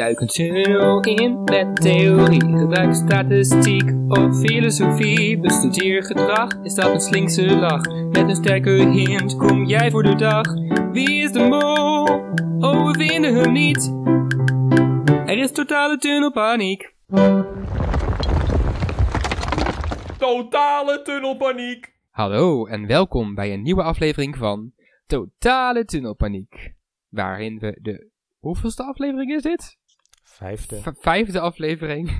Duik een tunnel in met theorie. Gebruik statistiek of filosofie. Bestudeer gedrag, is dat een slinkse lach? Met een sterke hint kom jij voor de dag. Wie is de mol? Oh, we vinden hem niet. Er is totale tunnelpaniek. Totale tunnelpaniek. Hallo en welkom bij een nieuwe aflevering van Totale Tunnelpaniek. Waarin we de. Hoeveelste aflevering is dit? Vijfde. V- vijfde aflevering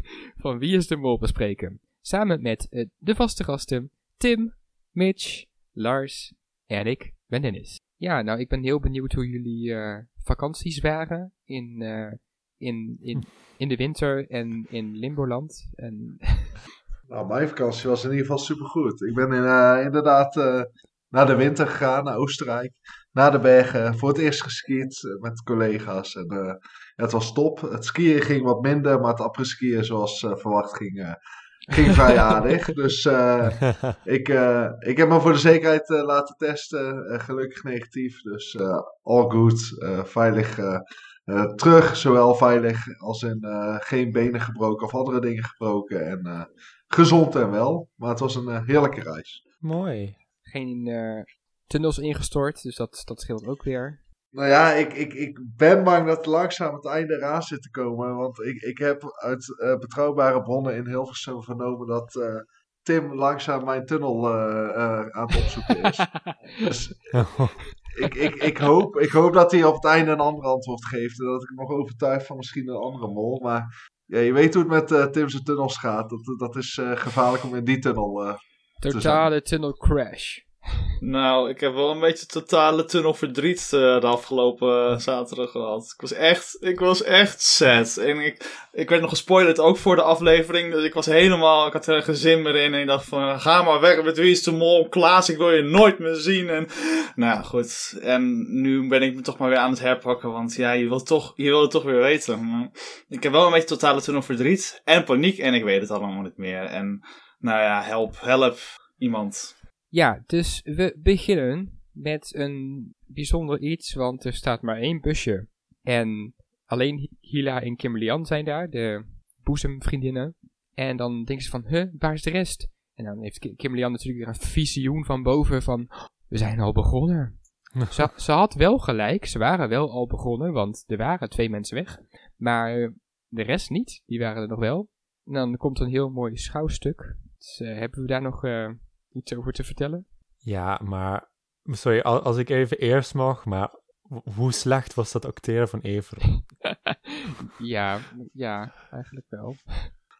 van Wie is de Mol bespreken. Samen met eh, de vaste gasten Tim, Mitch, Lars en ik ben Dennis. Ja, nou ik ben heel benieuwd hoe jullie eh, vakanties waren in, eh, in, in, in de winter en in Limboland. En Nou, mijn vakantie was in ieder geval supergoed. Ik ben in, inderdaad eh, naar de winter gegaan, naar Oostenrijk. Naar de bergen, voor het eerst geskiet met collega's. En, eh, het was top. Het skiën ging wat minder, maar het après-skiën zoals eh, verwacht ging, eh, ging vrij aardig. Dus eh, ik, eh, ik heb me voor de zekerheid laten testen. Gelukkig negatief, dus eh, all good. Eh, veilig terug, zowel veilig als in eh, geen benen gebroken of andere dingen gebroken. En eh, gezond en wel. Maar het was een heerlijke reis. Mooi. geen eh, tunnels ingestort, dus dat, dat scheelt ook weer. Nou ja, ik, ik, ik ben bang dat langzaam het einde eraan zit te komen. Want ik, ik heb uit eh, betrouwbare bronnen in Hilversum vernomen dat eh, Tim langzaam mijn tunnel eh, eh, aan het opzoeken is. dus ik, ik, ik, hoop, ik hoop dat hij op het einde een ander antwoord geeft. En dat ik hem nog overtuig van misschien een andere mol. Maar ja, je weet hoe het met eh Tim's tunnels gaat. Dat, dat is eh, gevaarlijk om in die tunnel eh, Totale tunnel crash. Nou, ik heb wel een beetje totale tunnelverdriet eh, de afgelopen eh, zaterdag gehad. Ik was echt, ik was echt sad. En ik, ik werd nog gespoilerd ook voor de aflevering. Dus ik was helemaal, ik had er geen zin meer in. En ik dacht van, ga maar weg met Wie is de Mol. Klaas, ik wil je nooit meer zien. En nou goed. En nu ben ik me toch maar weer aan het herpakken. Want ja, je wilt toch, je wil het toch weer weten. Ik heb wel een beetje totale tunnelverdriet. En paniek. En ik weet het allemaal niet meer. En nou ja, help, help iemand. Ja, dus we beginnen met een bijzonder iets, want er staat maar één busje. En alleen Hila en Kimberly-Ann zijn daar, de boezemvriendinnen. En dan denken ze van, huh, waar is de rest? En dan heeft Ki- Kimberly-Ann natuurlijk weer een visioen van boven van, we zijn al begonnen. ze, ze had wel gelijk, ze waren wel al begonnen, want er waren twee mensen weg. Maar de rest niet, die waren er nog wel. En dan komt een heel mooi schouwstuk. Dus eh, hebben we daar nog eh, iets over te vertellen? Ja, maar... Sorry, al- als ik even eerst mag, maar... ho- Hoe slecht was dat acteren van Evero? ja, ja, eigenlijk wel.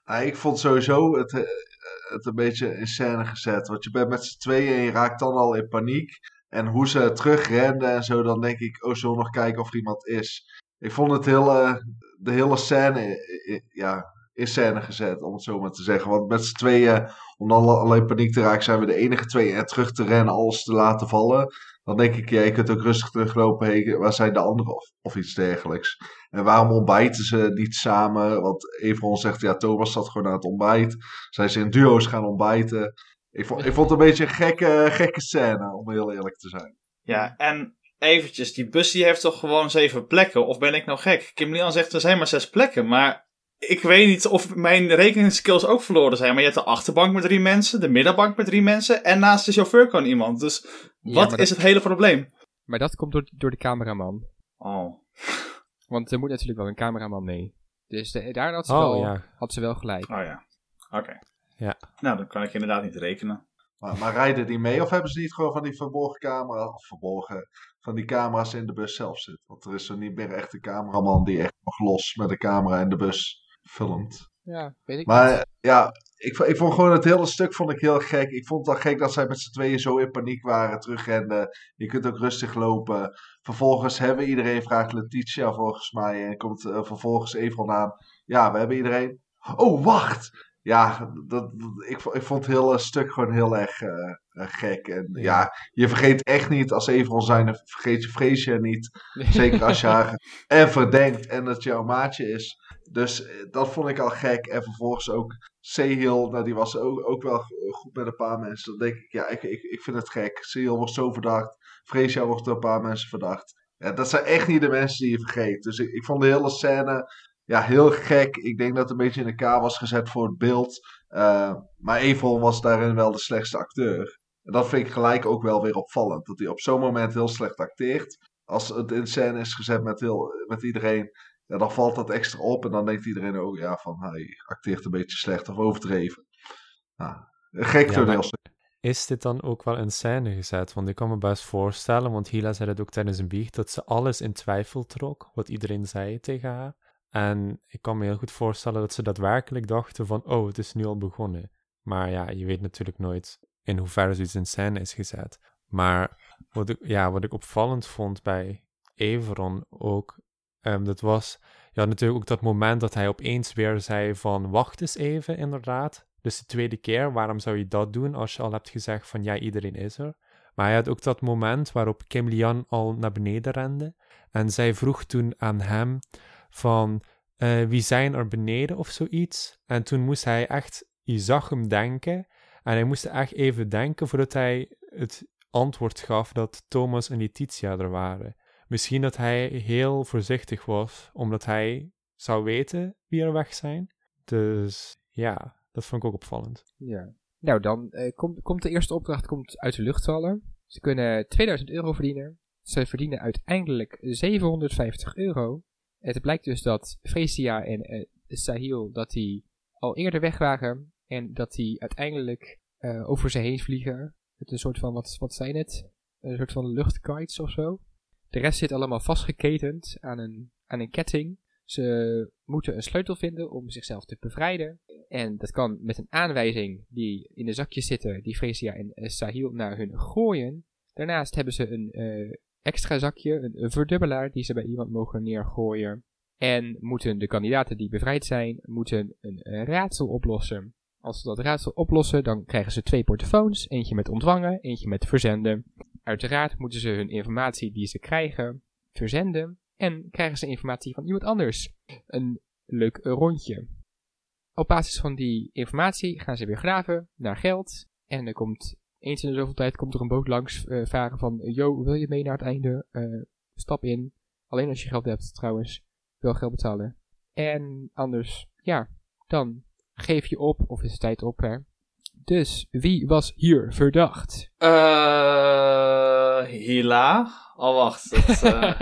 Ja, ik vond sowieso het, eh, het een beetje in scène gezet. Want je bent met z'n tweeën en je raakt dan al in paniek. En hoe ze terugrenden en zo, dan denk ik, oh, zullen we nog kijken of er iemand is. Ik vond het hele, de hele scène eh, eh, ja, in scène gezet, om het zo maar te zeggen. Want met z'n tweeën, om dan al- alleen paniek te raken, zijn we de enige twee en terug te rennen, alles te laten vallen. Dan denk ik, ja, je kunt ook rustig teruglopen, hey, waar zijn de anderen of, iets dergelijks. En waarom ontbijten ze niet samen? Want Everon zegt, ja, Thomas zat gewoon aan het ontbijt. Zijn ze in duo's gaan ontbijten. Ik vond, ik vond het een beetje een gekke, gekke scène, om heel eerlijk te zijn. Ja, en eventjes, die bus die heeft toch gewoon zeven plekken? Of ben ik nou gek? Kim Lian zegt er zijn maar zes plekken, maar ik weet niet of mijn rekeningsskills ook verloren zijn. Maar je hebt de achterbank met drie mensen, de middenbank met drie mensen en naast de chauffeur kan iemand. Dus wat is dat- het hele probleem? Maar dat komt door, door de cameraman. Oh. Want er moet natuurlijk wel een cameraman mee. Dus de- daar had ze, Oh, wel, ja. had ze wel gelijk. Oh ja, oké. Ja. Nou, dan kan ik inderdaad niet rekenen. Maar, maar rijden die mee of hebben ze niet gewoon van die verborgen camera, of verborgen, van die camera's in de bus zelf zitten? Want er is er niet meer echt een cameraman die echt nog los met de camera in de bus filmt. Ja, weet ik Maar niet. eh, ja, ik, ik vond gewoon het hele stuk vond ik heel gek. Ik vond het al gek dat zij met z'n tweeën zo in paniek waren, terugrenden. Je kunt ook rustig lopen. Vervolgens hebben iedereen, vraagt Letitia volgens mij. En komt eh, vervolgens Evron aan. Ja, we hebben iedereen. Oh, wacht! Ja, dat, ik, ik vond het hele stuk gewoon heel erg eh, eh, gek. En ja. Ja. je vergeet echt niet, als Evron zijn, vergeet je Freesia niet. Zeker als je haar en verdenkt en dat jouw maatje is. Dus eh, dat vond ik al gek. En vervolgens ook Sehil, nou die was ook, ook wel goed met een paar mensen. Dan denk ik, ja, ik, ik, ik vind het gek. Sehil wordt zo verdacht. Freesia wordt door een paar mensen verdacht. Ja, dat zijn echt niet de mensen die je vergeet. Dus ik, ik vond de hele scène ja, heel gek. Ik denk dat het een beetje in elkaar was gezet voor het beeld. Uh, maar Evron was daarin wel de slechtste acteur. En dat vind ik gelijk ook wel weer opvallend. Dat hij op zo'n moment heel slecht acteert. Als het in scène is gezet met, heel, met iedereen, ja, dan valt dat extra op. En dan denkt iedereen ook ja, van hij acteert een beetje slecht of overdreven. Nou, gek ja. Is dit dan ook wel in scène gezet? Want ik kan me best voorstellen, want Hila zei het ook tijdens een biecht, dat ze alles in twijfel trok, wat iedereen zei tegen haar. En ik kan me heel goed voorstellen dat ze daadwerkelijk dachten van, oh, het is nu al begonnen. Maar ja, je weet natuurlijk nooit in hoeverre zoiets in scène is gezet. Maar wat ik, ja, wat ik opvallend vond bij Everon ook, um, dat was ja, natuurlijk ook dat moment dat hij opeens weer zei van, wacht eens even, inderdaad. Dus de tweede keer, waarom zou je dat doen als je al hebt gezegd van, ja, iedereen is er. Maar hij had ook dat moment waarop Kim Lian al naar beneden rende. En zij vroeg toen aan hem van uh, wie zijn er beneden of zoiets. En toen moest hij echt, je zag hem denken. En hij moest echt even denken voordat hij het antwoord gaf dat Thomas en Letitia er waren. Misschien dat hij heel voorzichtig was, omdat hij zou weten wie er weg zijn. Dus ja, dat vond ik ook opvallend. Ja. Nou, dan uh, komt, komt de eerste opdracht komt uit de lucht vallen. Ze kunnen 2000 euro verdienen. Ze verdienen uiteindelijk 750 euro. Het blijkt dus dat Freesia en uh, Sahil dat die al eerder weg waren en dat die uiteindelijk uh, over ze heen vliegen. Het een soort van, wat, wat zijn het? Een soort van luchtkites of zo. De rest zit allemaal vastgeketend aan een, aan een ketting. Ze moeten een sleutel vinden om zichzelf te bevrijden. En dat kan met een aanwijzing die in de zakjes zitten, die Freesia en uh, Sahil naar hun gooien. Daarnaast hebben ze een uh, extra zakje, een, verdubbelaar die ze bij iemand mogen neergooien. En moeten de kandidaten die bevrijd zijn, moeten een, raadsel oplossen. Als ze dat raadsel oplossen, dan krijgen ze twee portofoons. Eentje met ontvangen, eentje met verzenden. Uiteraard moeten ze hun informatie die ze krijgen verzenden. En krijgen ze informatie van iemand anders. Een leuk rondje. Op basis van die informatie gaan ze weer graven naar geld. En er komt eens in de zoveel tijd komt er een boot langs uh, varen van... Yo, wil je mee naar het einde? Uh, stap in. Alleen als je geld hebt trouwens. Wel geld betalen. En anders, ja, dan geef je op. Of is het tijd op, hè? Dus, wie was hier verdacht? Eh, uh, Hila. Oh, wacht. Dat, uh,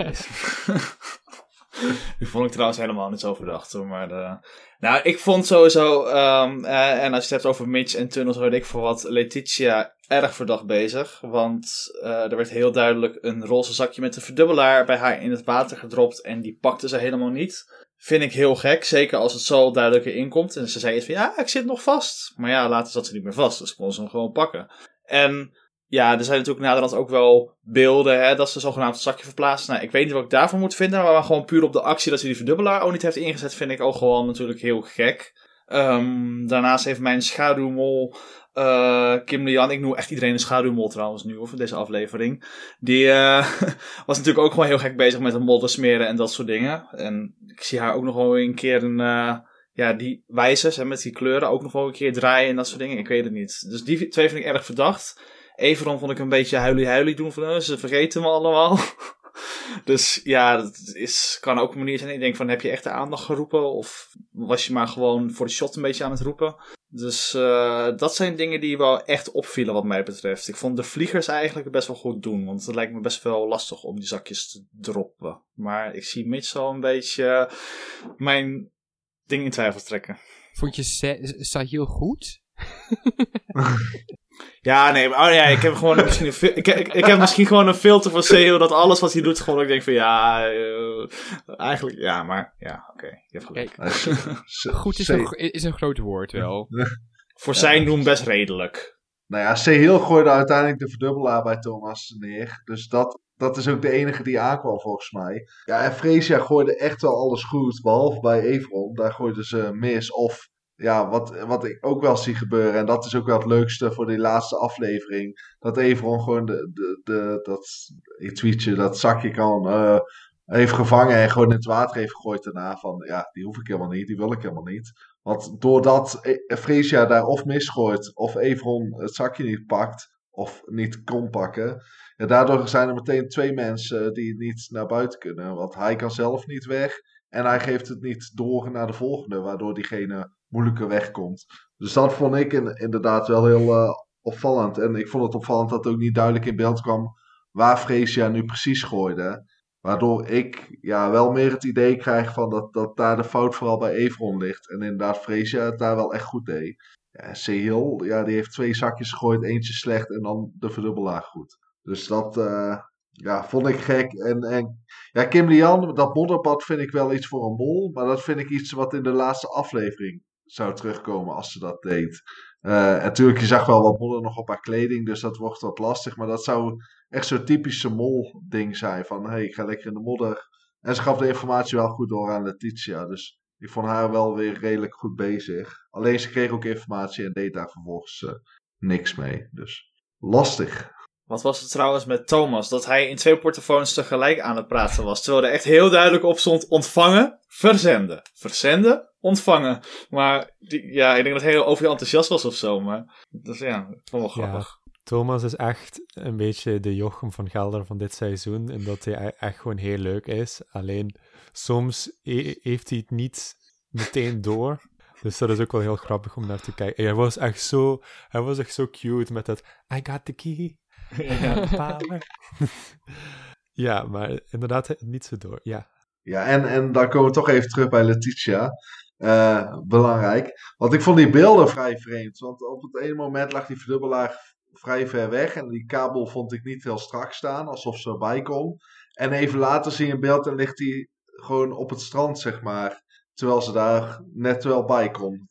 Die vond ik trouwens helemaal niet zo verdacht hoor. Maar uh, nou, ik vond sowieso. Um, uh, en als je het hebt over Mitch en Tunnels, weet ik voor wat Letitia erg verdacht bezig. Want uh, er werd heel duidelijk een roze zakje met een verdubbelaar bij haar in het water gedropt. En die pakte ze helemaal niet. Vind ik heel gek, zeker als het zo duidelijk erin komt. En ze zei eens van ja, ik zit nog vast. Maar ja, later zat ze niet meer vast, dus kon ze hem gewoon pakken. En ja, er zijn natuurlijk naderhand ook wel beelden hè, dat ze zogenaamd een zakje verplaatsen. Nou, ik weet niet wat ik daarvan moet vinden, maar gewoon puur op de actie dat ze die verdubbelaar ook niet heeft ingezet, vind ik ook gewoon natuurlijk heel gek. Um, daarnaast heeft mijn schaduwmol uh, Kim Lian, ik noem echt iedereen een schaduwmol trouwens nu, of deze aflevering. Die uh, was natuurlijk ook gewoon heel gek bezig met een modder smeren en dat soort dingen. En ik zie haar ook nog wel een keer een, uh, ja, die wijzers hè, met die kleuren ook nog wel een keer draaien en dat soort dingen. Ik weet het niet. Dus die twee vind ik erg verdacht. Everon vond ik een beetje huilie-huilie doen van, ze vergeten me allemaal. dus ja, dat is, kan ook een manier zijn. Ik denk van, heb je echt de aandacht geroepen? Of was je maar gewoon voor de shot een beetje aan het roepen? Dus uh, dat zijn dingen die wel echt opvielen wat mij betreft. Ik vond de vliegers eigenlijk best wel goed doen. Want het lijkt me best wel lastig om die zakjes te droppen. Maar ik zie Mitch al een beetje mijn ding in twijfel trekken. Vond je Sahil goed? Ja, nee, maar, oh ja, ik heb gewoon misschien een, ik, ik, ik, heb misschien gewoon een filter van CEO dat alles wat hij doet gewoon ik denk van ja, uh, eigenlijk ja, maar ja, oké, okay, je hebt gelijk. goed is een, is een groot woord wel. Voor zijn doen best redelijk. Nou ja, Sehil gooide uiteindelijk de verdubbelaar bij Thomas neer. Dus dat, dat is ook de enige die aankwam volgens mij. Ja, en Freesia gooide echt wel alles goed. Behalve bij Evron. Daar gooiden ze mis of ja, wat, wat ik ook wel zie gebeuren, en dat is ook wel het leukste voor die laatste aflevering, dat Everon gewoon de, de, de, dat tweetje, dat zakje kan, uh, heeft gevangen en gewoon in het water heeft gegooid daarna van, ja, die hoef ik helemaal niet, die wil ik helemaal niet. Want doordat e-, Freesia daar of misgooit, of Everon het zakje niet pakt, of niet kon pakken, ja, daardoor zijn er meteen twee mensen die niet naar buiten kunnen. Want hij kan zelf niet weg En hij geeft het niet door naar de volgende, waardoor diegene moeilijker wegkomt. Dus dat vond ik in, inderdaad wel heel uh, opvallend. En ik vond het opvallend dat ook niet duidelijk in beeld kwam waar Freesia nu precies gooide. Waardoor ik ja, wel meer het idee krijg van dat, dat daar de fout vooral bij Evron ligt. En inderdaad Freesia het daar wel echt goed deed. Ja, Sehil, ja, die heeft twee zakjes gegooid, eentje slecht en dan de verdubbelaar goed. Dus dat uh, ja, vond ik gek. En, en ja, Kim Lian, dat modderbad vind ik wel iets voor een bol. Maar dat vind ik iets wat in de laatste aflevering zou terugkomen als ze dat deed. Uh, natuurlijk, je zag wel wat modder nog op haar kleding, dus dat wordt wat lastig. Maar dat zou echt zo'n typische mol-ding zijn. Van, hé, hey, ik ga lekker in de modder. En ze gaf de informatie wel goed door aan Letitia. Dus ik vond haar wel weer redelijk goed bezig. Alleen ze kreeg ook informatie en deed daar vervolgens uh, niks mee. Dus lastig. Wat was het trouwens met Thomas? Dat hij in twee portofoons tegelijk aan het praten was. Terwijl er echt heel duidelijk op stond: ontvangen, verzenden. Verzenden, ontvangen. Maar die, ja, ik denk dat hij heel over enthousiast was of zo. Maar dat is ja, vond wel grappig. Ja, Thomas is echt een beetje de Jochem van Gelder van dit seizoen. En dat hij e-, echt gewoon heel leuk is. Alleen soms heeft hij het niet meteen door. Dus dat is ook wel heel grappig om naar te kijken. Hij was echt zo, hij was echt zo cute met dat I got the key. Ja, ja maar inderdaad niet zo door. Ja, ja en, en dan komen we toch even terug bij Letitia. Uh, belangrijk. Want ik vond die beelden vrij vreemd. Want op het ene moment lag die verdubbelaar vrij ver weg. En die kabel vond ik niet heel strak staan. Alsof ze erbij kon. En even later zie je een beeld en ligt die gewoon op het strand, zeg maar. Terwijl ze daar net wel bij kon.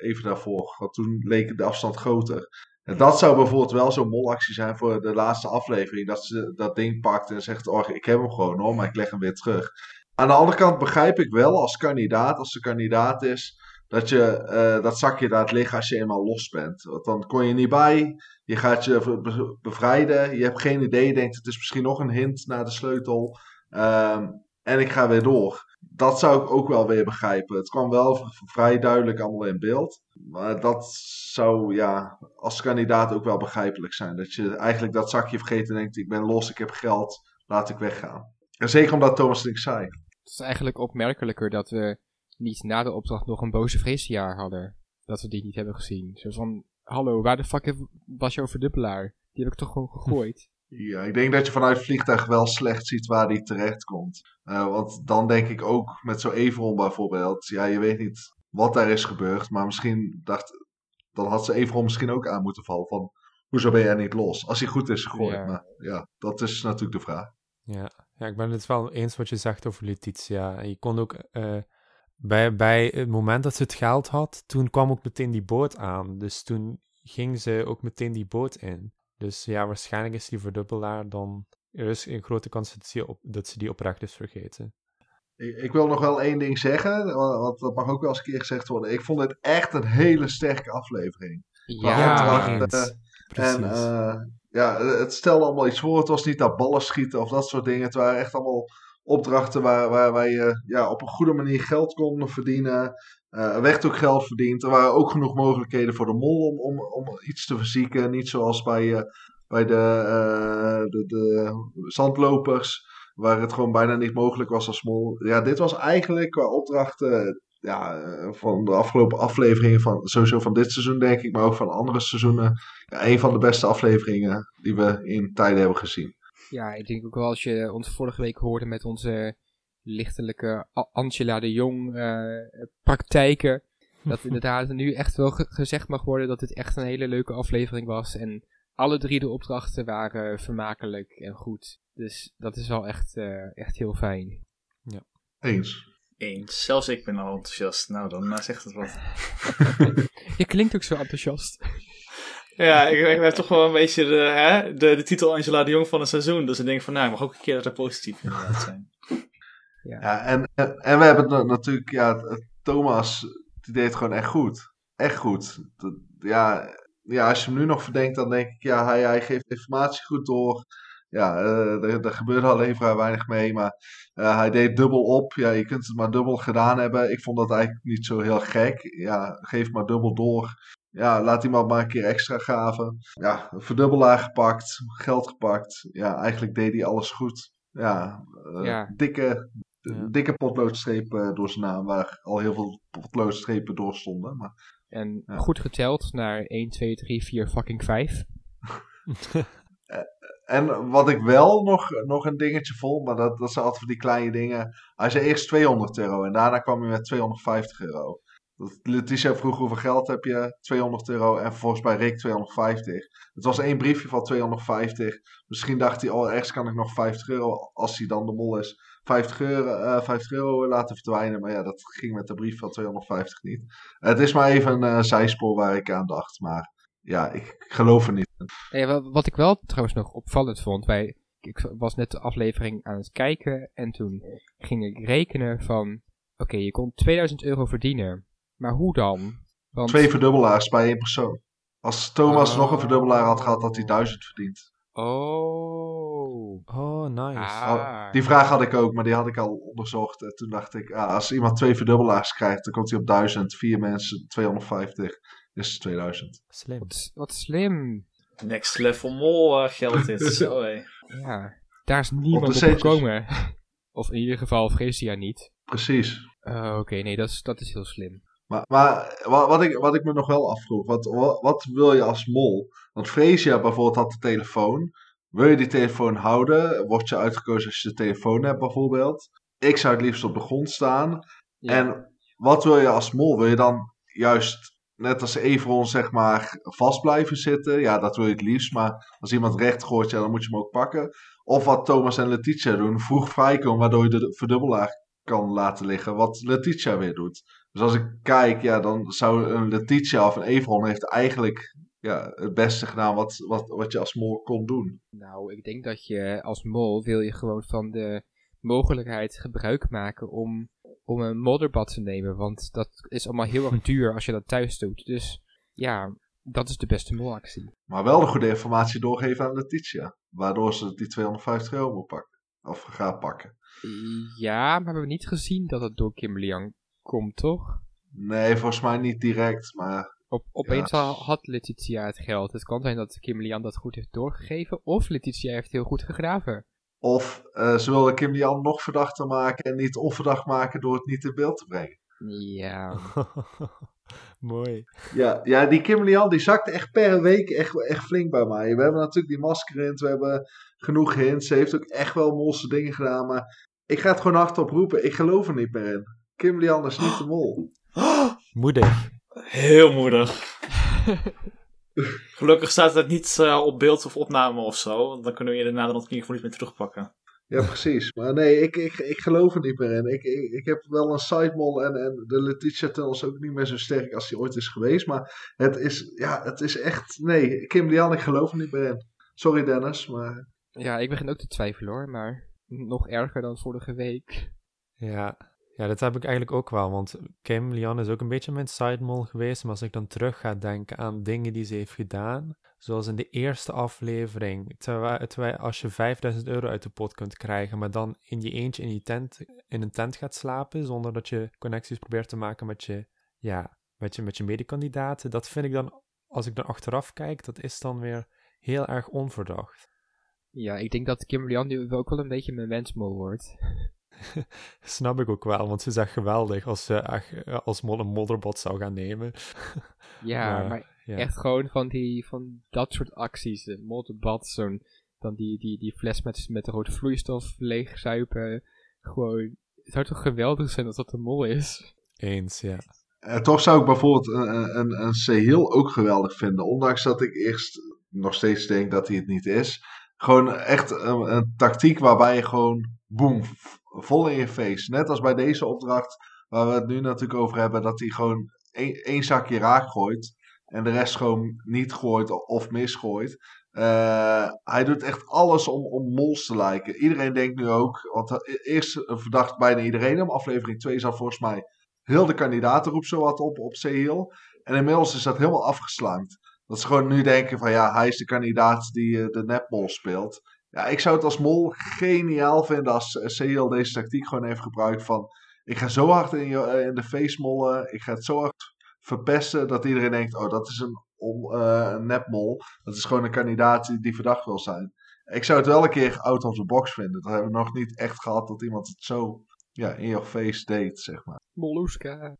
Even daarvoor. Want toen leek de afstand groter. Dat zou bijvoorbeeld wel zo'n molactie zijn voor de laatste aflevering. Dat ze dat ding pakt en zegt: Oh, ik heb hem gewoon hoor, maar ik leg hem weer terug. Aan de andere kant begrijp ik wel als kandidaat, als ze kandidaat is, dat je uh, dat zakje laat liggen als je eenmaal los bent. Want dan kon je niet bij, je gaat je bevrijden, je hebt geen idee, je denkt het is misschien nog een hint naar de sleutel. Um, en ik ga weer door dat zou ik ook wel weer begrijpen. Het kwam wel vrij duidelijk allemaal in beeld. Maar dat zou ja, als kandidaat ook wel begrijpelijk zijn. Dat je eigenlijk dat zakje vergeet en denkt: ik ben los, ik heb geld, laat ik weggaan. En zeker omdat Thomas niks zei. Het is eigenlijk opmerkelijker dat we niet na de opdracht nog een boze vreesjaar hadden. Dat we die niet hebben gezien. Zo van: hallo, waar de fuck was jouw verdubbelaar? Die heb ik toch gewoon gegooid. Ja, ik denk dat je vanuit het vliegtuig wel slecht ziet waar die terecht komt. Uh, want dan denk ik ook met zo'n Everon bijvoorbeeld. Ja, je weet niet wat daar is gebeurd. Maar misschien dacht. Dan had ze Everon misschien ook aan moeten vallen. Van hoezo ben jij niet los? Als hij goed is gegooid. Ja. Maar ja, dat is natuurlijk de vraag. Ja. ja, ik ben het wel eens wat je zegt over Letitia. Je kon ook. Uh, bij, bij het moment dat ze het geld had, toen kwam ook meteen die boot aan. Dus toen ging ze ook meteen die boot in. Dus ja, waarschijnlijk is die verdubbelaar dan. Er is een grote kans dat ze, op, dat ze die oprecht is vergeten. Ik, ik, wil nog wel één ding zeggen, want dat mag ook wel eens een keer gezegd worden. Ik vond het echt een hele sterke aflevering. Ja, uh, En uh, ja, het stelde allemaal iets voor. Het was niet dat ballen schieten of dat soort dingen. Het waren echt allemaal opdrachten waar, waar, waar je ja, op een goede manier geld kon verdienen. Uh, er werd ook geld verdiend. Er waren ook genoeg mogelijkheden voor de mol om, om, om iets te verzieken. Niet zoals bij, uh, bij de, uh, de, de, zandlopers, waar het gewoon bijna niet mogelijk was als mol. Ja, dit was eigenlijk qua opdrachten ja, van de afgelopen afleveringen, van, sowieso van dit seizoen denk ik, maar ook van andere seizoenen, ja, een van de beste afleveringen die we in tijden hebben gezien. Ja, ik denk ook wel als je ons vorige week hoorde met onze lichtelijke Angela de Jong uh, praktijken. Dat inderdaad nu echt wel gezegd mag worden dat dit echt een hele leuke aflevering was. En alle drie de opdrachten waren vermakelijk en goed. Dus dat is wel echt, uh, echt heel fijn. Ja. Eens. Eens. Zelfs ik ben al enthousiast. Nou, dan nou zegt het wat. je klinkt ook zo enthousiast. Ja, ik, ik heb toch wel een beetje de, hè, de, de titel Angela de Jong van het seizoen. Dus ik denk van, nou, ik mag ook een keer er positief inderdaad zijn. Ja, ja en, en, we hebben natuurlijk, ja, Thomas, die deed gewoon echt goed. Echt goed. ja, ja, als je hem nu nog verdenkt, dan denk ik, ja, hij, hij geeft informatie goed door. Ja, uh, er, er, gebeurde alleen vrij weinig mee, maar uh, hij deed dubbel op. Ja, je kunt het maar dubbel gedaan hebben. Ik vond dat eigenlijk niet zo heel gek. Ja, geef maar dubbel door. Ja, laat iemand maar een keer extra gaven. Ja, verdubbelaar gepakt, geld gepakt. Ja, eigenlijk deed hij alles goed. Ja, uh, dikke Ja. dikke potloodstreep eh, door zijn naam, waar al heel veel potloodstrepen door stonden. Maar En goed geteld naar 1, 2, 3, 4, fucking 5. En wat ik wel nog, nog een dingetje vond, maar dat, dat zijn altijd die kleine dingen. Hij zei eerst 200 euro en daarna kwam hij met 250 euro. Letitia vroeg hoeveel geld heb je? 200 euro en volgens mij Rick 250. Het was één briefje van 250. Misschien dacht hij, oh ergens kan ik nog 50 euro, als hij dan de mol is, 50 euro, eh, 50 euro laten verdwijnen. Maar ja, dat ging met de brief van 250 niet. Het is maar even een eh, zijspoor waar ik aan dacht, maar ja, ik geloof er niet in. Wat ik wel trouwens nog opvallend vond, wij, ik was net de aflevering aan het kijken en toen ging ik rekenen van, oké, je kon 2000 euro verdienen, maar hoe dan? Want, Twee verdubbelaars bij één persoon. Als Thomas Oh. nog een verdubbelaar had gehad, had hij duizend verdiend. Oh. Oh, nice. Ah. Die vraag had ik ook, maar die had ik al onderzocht. En toen dacht ik, ah, als iemand twee verdubbelaars krijgt, dan komt hij op duizend. Vier mensen, 250, dus 2000. Slim. Wat, wat slim. Next level mol eh, geld dit. Zo hé. Ja, daar is niemand op, gekomen. Of in ieder geval Freesia niet. Precies. Uh, Oké, nee, dat is, dat is heel slim. Maar, maar wa- wat, ik, wat ik me nog wel afvroeg, wat, wat, wat wil je als mol? Want Freesia bijvoorbeeld had de telefoon. Wil je die telefoon houden? Word je uitgekozen als je de telefoon hebt bijvoorbeeld? Ik zou het liefst op de grond staan. Ja. En wat wil je als mol? Wil je dan juist, net als Everon, zeg maar, vast blijven zitten? Ja, dat wil je het liefst. Maar als iemand recht gooit, ja, dan moet je hem ook pakken. Of wat Thomas en Letitia doen, vroeg vrijkomen, waardoor je de verdubbelaar kan laten liggen. Wat Letitia weer doet. Dus als ik kijk, ja, dan zou een Letitia of een Everon heeft eigenlijk ja, het beste gedaan wat, wat, wat je als mol kon doen. Nou, ik denk dat je als mol wil je gewoon van de mogelijkheid gebruik maken om, om een modderbad te nemen. Want dat is allemaal heel erg duur als je dat thuis doet. Dus ja, dat is de beste molactie. Maar wel de goede informatie doorgeven aan Letitia. Waardoor ze die 250 euro moet pakken. Of gaat pakken. Ja, maar we hebben niet gezien dat het door Kimberly komt, toch? Nee, volgens mij niet direct. Maar Op, opeens al had Letitia het geld. Het kan zijn dat Kimberly Young dat goed heeft doorgegeven. Of Letitia heeft heel goed gegraven. Of eh, ze wilden Kim Lian nog verdachter maken en niet onverdacht maken door het niet in beeld te brengen. Ja, Mooi. Ja, ja die Kim Lian die zakte echt per week echt, echt flink bij mij. We hebben natuurlijk die masker in, we hebben genoeg hints. Ze heeft ook echt wel molse dingen gedaan, maar ik ga het gewoon hardop roepen. Ik geloof er niet meer in. Kim Lian is niet de mol. Moedig. Heel moedig. Gelukkig staat het niet eh, op beeld of opname of zo. want Dan kunnen we je daarna dan in ieder geval niet meer terugpakken. Ja, precies. Maar nee, ik, ik, ik geloof er niet meer in. Ik, ik, ik heb wel een sidemol en, en de Letitia tunnel is ook niet meer zo sterk als die ooit is geweest. Maar het is, ja, het is echt... Nee, Kim Lian, ik geloof er niet meer in. Sorry Dennis, maar... ja, ik begin ook te twijfelen hoor. Maar nog erger dan vorige week. Ja. Ja, dat heb ik eigenlijk ook wel. Want Kim Lian is ook een beetje mijn sidemol geweest. Maar als ik dan terug ga denken aan dingen die ze heeft gedaan. Zoals in de eerste aflevering. Terwijl, als je 5000 euro uit de pot kunt krijgen. Maar dan in je eentje in, je tent, in een tent gaat slapen. Zonder dat je connecties probeert te maken met je, ja, met je, met je medekandidaten. Dat vind ik dan, als ik dan achteraf kijk, dat is dan weer heel erg onverdacht. Ja, ik denk dat Kimberly Young nu ook wel een beetje mijn wensmol wordt. Snap ik ook wel, want ze is echt geweldig als ze echt, eh, als mol een modderbot zou gaan nemen. Ja, Maar, maar ja. echt gewoon van, die, van dat soort acties. De modderbad, zo'n, dan die, die, die fles met, met rode vloeistof leegzuipen. Gewoon, het zou toch geweldig zijn als dat een mol is? Eens, ja. Eh, toch zou ik bijvoorbeeld een, een, een Sehil ook geweldig vinden. Ondanks dat ik eerst nog steeds denk dat hij het niet is. Gewoon echt een, een tactiek waarbij je gewoon boem, vol in je face. Net als bij deze opdracht waar we het nu natuurlijk over hebben. Dat hij gewoon één, zakje raak gooit. En de rest gewoon niet gooit of misgooit. Eh, hij doet echt alles om, om mols te lijken. Iedereen denkt nu ook. Want eerst verdacht bijna iedereen hem. Aflevering 2 zat volgens mij heel de kandidatenroep zo wat op op Sehil. En inmiddels is dat helemaal afgeslaangd. Dat ze gewoon nu denken van ja, hij is de kandidaat die eh, de nepmol speelt. Ja, ik zou het als mol geniaal vinden als eh, Sehil deze tactiek gewoon heeft gebruikt van... Ik ga zo hard in, je, eh, in de face mollen, ik ga het zo hard verpesten dat iedereen denkt... Oh, dat is een, om, een nepmol. Dat is gewoon een kandidaat die, die verdacht wil zijn. Ik zou het wel een keer out of the box vinden. Dat hebben we nog niet echt gehad dat iemand het zo ja, in your face date, zeg maar. Molluska.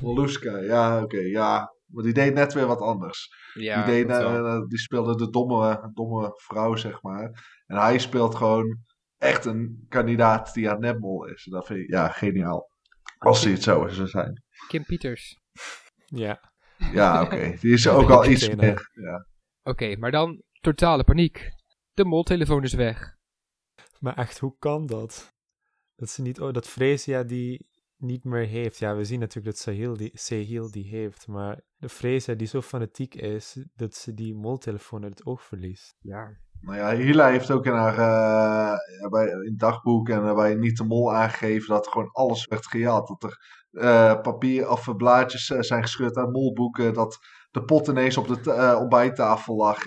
Molluska, ja, oké, ja. Maar die deed net weer wat anders. Ja, die, deed, eh, die speelde de domme, domme vrouw, zeg maar. En hij speelt gewoon echt een kandidaat die aan netball is. Dat vind ik, ja, geniaal. Als hij het zo zou zijn. Kim Peters. Ja. Ja, oké. Die is ook al iets meer. Ja. Oké, maar dan totale paniek. De moltelefoon is weg. Maar echt, hoe kan dat? Dat ze niet, oh, dat Freesia die niet meer heeft. Ja, we zien natuurlijk dat Sahil die, Sahil die heeft, maar de Freesia die zo fanatiek is, dat ze die moltelefoon uit het oog verliest. Ja. Nou ja, Hila heeft ook in haar eh, bij, in dagboek en eh, bij Niet de Mol aangegeven dat gewoon alles werd gejat. Dat er eh, papier of blaadjes zijn gescheurd uit molboeken. Dat de pot ineens op de ontbijttafel lag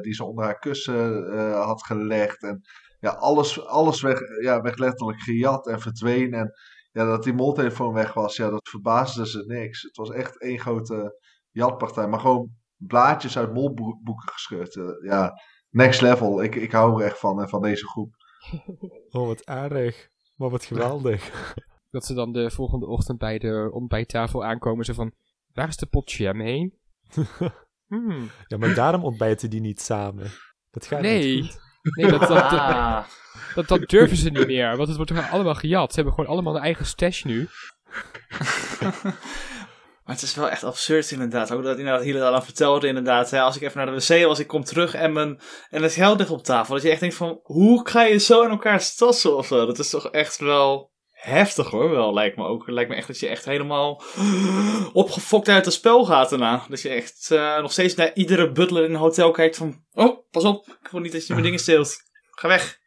die ze onder haar kussen had gelegd. En ja, alles, alles werd, ja, werd letterlijk gejat en verdween. En ja, dat die moltelefoon weg was, ja, dat verbaasde ze niks. Het was echt één grote jatpartij. Maar gewoon blaadjes uit molboeken gescheurd. eh, ja, next level. Ik, ik hou er echt van, eh, van deze groep. Oh, wat erg. Maar wat geweldig. Dat ze dan de volgende ochtend bij de ontbijttafel aankomen. Zo van, waar is de pot jam heen? Hmm. ja, maar daarom ontbijten die niet samen. Dat gaat Nee. niet goed. Nee, dat, dat, dat, Ah. dat, dat durven ze niet meer. Want het wordt toch allemaal gejat. Ze hebben gewoon allemaal een eigen stash nu. Maar het is wel echt absurd inderdaad. Ook dat inderdaad Hiele al vertelde inderdaad. Hè, als ik even naar de wc was, ik kom terug en, mijn, en het geld ligt op tafel. Dat je echt denkt van, hoe ga je zo in elkaar tassen of zo? Dat is toch echt wel heftig hoor, wel lijkt me ook. Het lijkt me echt dat je echt helemaal opgefokt uit het spel gaat daarna. Dat je echt eh, nog steeds naar iedere butler in een hotel kijkt van, oh, pas op, ik wil niet dat je mijn dingen steelt. Ga weg.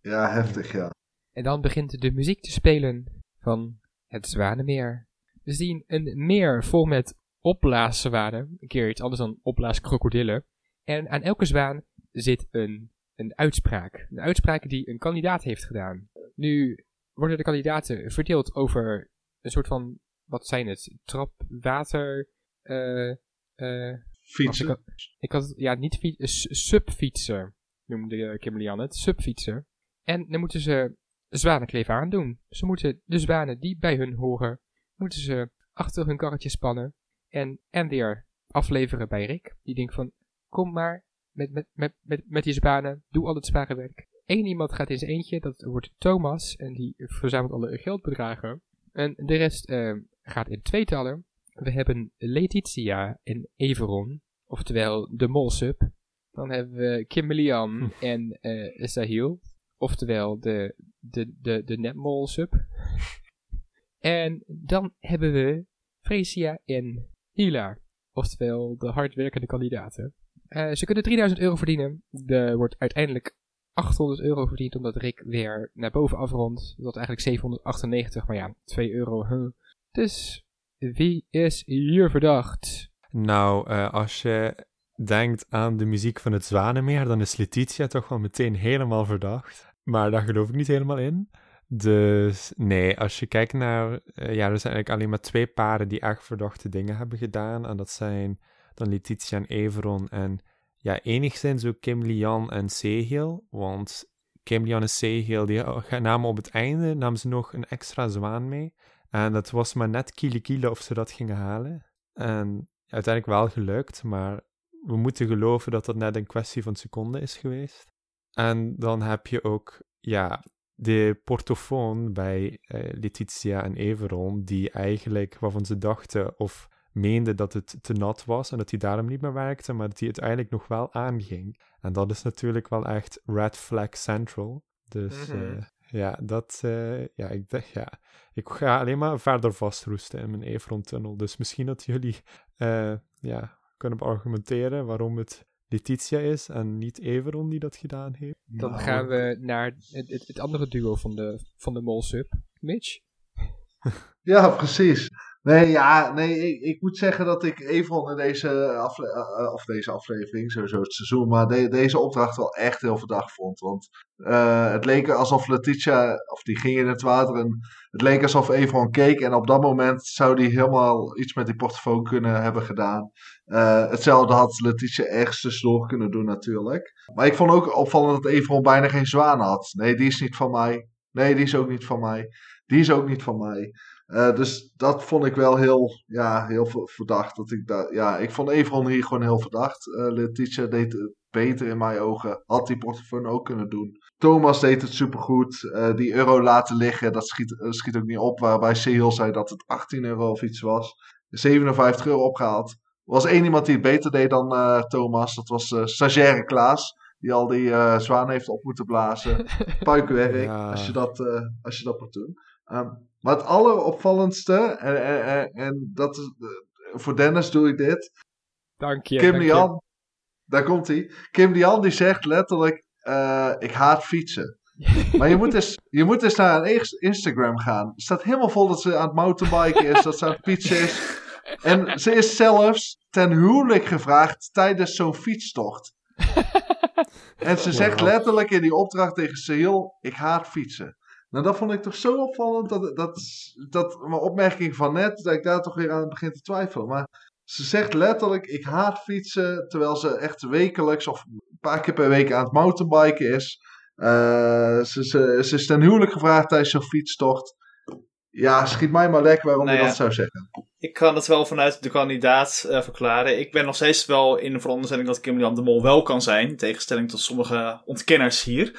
Ja, heftig, ja. En dan begint de muziek te spelen van het Zwanenmeer. We zien een meer vol met opblaaszwanen. Een keer iets anders dan opblaaskrokodillen. En aan elke zwaan zit een, een uitspraak. Een uitspraak die een kandidaat heeft gedaan. Nu worden de kandidaten verdeeld over een soort van, wat zijn het? Trap, water, eh... eh Fietsen. ik, had, ik had, ja, niet fiets, s- subfietsen noemde eh, Kim Lian het, subfietsen. En dan moeten ze zwanenkleef aandoen. Ze moeten de zwanen die bij hun horen, moeten ze achter hun karretje spannen en, en weer afleveren bij Rick. Die denkt van, kom maar met, met, met, met, met die zwanen, doe al het zware werk. Eén iemand gaat in zijn eentje, dat wordt Thomas, en die verzamelt alle geldbedragen. En de rest eh, gaat in tweetallen. We hebben Letitia en Everon, oftewel de Molsub. Dan hebben we Kim Lian en eh Sahil, oftewel de, de, de, de Netmolsub. En dan hebben we Fresia en Hila, oftewel de hardwerkende kandidaten. Eh, ze kunnen 3000 euro verdienen. Er wordt uiteindelijk 800 euro verdiend omdat Rick weer naar boven afrondt. Dat eigenlijk 798, maar ja, 2 euro. Dus wie is hier verdacht? Nou, eh, als je denkt aan de muziek van het Zwanenmeer, dan is Letitia toch wel meteen helemaal verdacht. Maar daar geloof ik niet helemaal in. Dus nee, als je kijkt naar. eh, ja, er zijn eigenlijk alleen maar twee paren die echt verdachte dingen hebben gedaan. En dat zijn dan Letitia en Everon. En ja, enigszins ook Kim Lian en Sehil. Want Kim Lian en Sehil, die eh, namen op het einde namen ze nog een extra zwaan mee. En dat was maar net kiele kiele of ze dat gingen halen. En uiteindelijk wel gelukt, maar we moeten geloven dat dat net een kwestie van seconden is geweest. En dan heb je ook, ja, de portofoon bij eh, Letitia en Everon, die eigenlijk, waarvan ze dachten of meenden dat het te nat was en dat die daarom niet meer werkte, maar dat die uiteindelijk nog wel aanging. En dat is natuurlijk wel echt red flag central. Dus Mhm. eh, ja, dat, eh, ja, ik dacht, ja, ik ga alleen maar verder vastroesten in mijn Everon-tunnel. Dus misschien dat jullie, eh, ja, kunnen beargumenteren waarom het Letitia is en niet Everon die dat gedaan heeft. Dan Nou, gaan we naar het, het, het andere duo van de, van de Molsub. Mitch? Ja, precies. Nee, ja, nee, ik, ik moet zeggen dat ik Evon in deze, eh, eh, of deze aflevering, sowieso het seizoen, maar de- deze opdracht wel echt heel verdacht vond. Want eh, het leek alsof Letitia, of die ging in het water en het leek alsof Evon keek en op dat moment zou die helemaal iets met die portofoon kunnen hebben gedaan. Hetzelfde had Letitia ergens tussendoor kunnen doen natuurlijk. Maar ik vond ook opvallend dat Evon bijna geen zwaan had. Nee, die is niet van mij. Nee, die is ook niet van mij. Die is ook niet van mij. Eh, dus dat vond ik wel heel, ja, heel ver- verdacht. Dat ik, dat, ja, ik vond Evron hier gewoon heel verdacht. Eh Letitia deed het beter in mijn ogen. Had die portofoon ook kunnen doen. Thomas deed het supergoed. Eh die euro laten liggen, dat schiet, schiet ook niet op. Waarbij Sehil zei dat het 18 euro of iets was. 57 euro opgehaald. Er was één iemand die het beter deed dan eh, Thomas. Dat was eh stagiaire Klaas. Die al die eh zwaan heeft op moeten blazen. Puikwerk, Ja. als, je dat, eh, als je dat moet doen. Ehm, maar het alleropvallendste, en, en, en, en dat is, eh, voor Dennis doe ik dit. Dank je. Kim dank je. Dian, daar komt hij. Kim Dian die zegt letterlijk, eh, ik haat fietsen. Maar je moet, eens, je moet eens naar een Instagram gaan. Het staat helemaal vol dat ze aan het mountainbiken is, dat ze aan het fietsen is. En ze is zelfs ten huwelijk gevraagd tijdens zo'n fietstocht. En ze zegt letterlijk in die opdracht tegen Sehil, ik haat fietsen. Nou, dat vond ik toch zo opvallend, dat, dat, dat mijn opmerking van net, dat ik daar toch weer aan begin te twijfelen. Maar ze zegt letterlijk, ik haat fietsen, terwijl ze echt wekelijks of een paar keer per week aan het mountainbiken is. Eh, ze, ze, ze is ten huwelijk gevraagd tijdens zo'n fietstocht. Ja, schiet mij maar lek waarom Nou je ja. dat zou zeggen. Ik kan het wel vanuit de kandidaat eh, verklaren. Ik ben nog steeds wel in de veronderstelling dat Kim Jan de Mol wel kan zijn. In tegenstelling tot sommige ontkenners hier.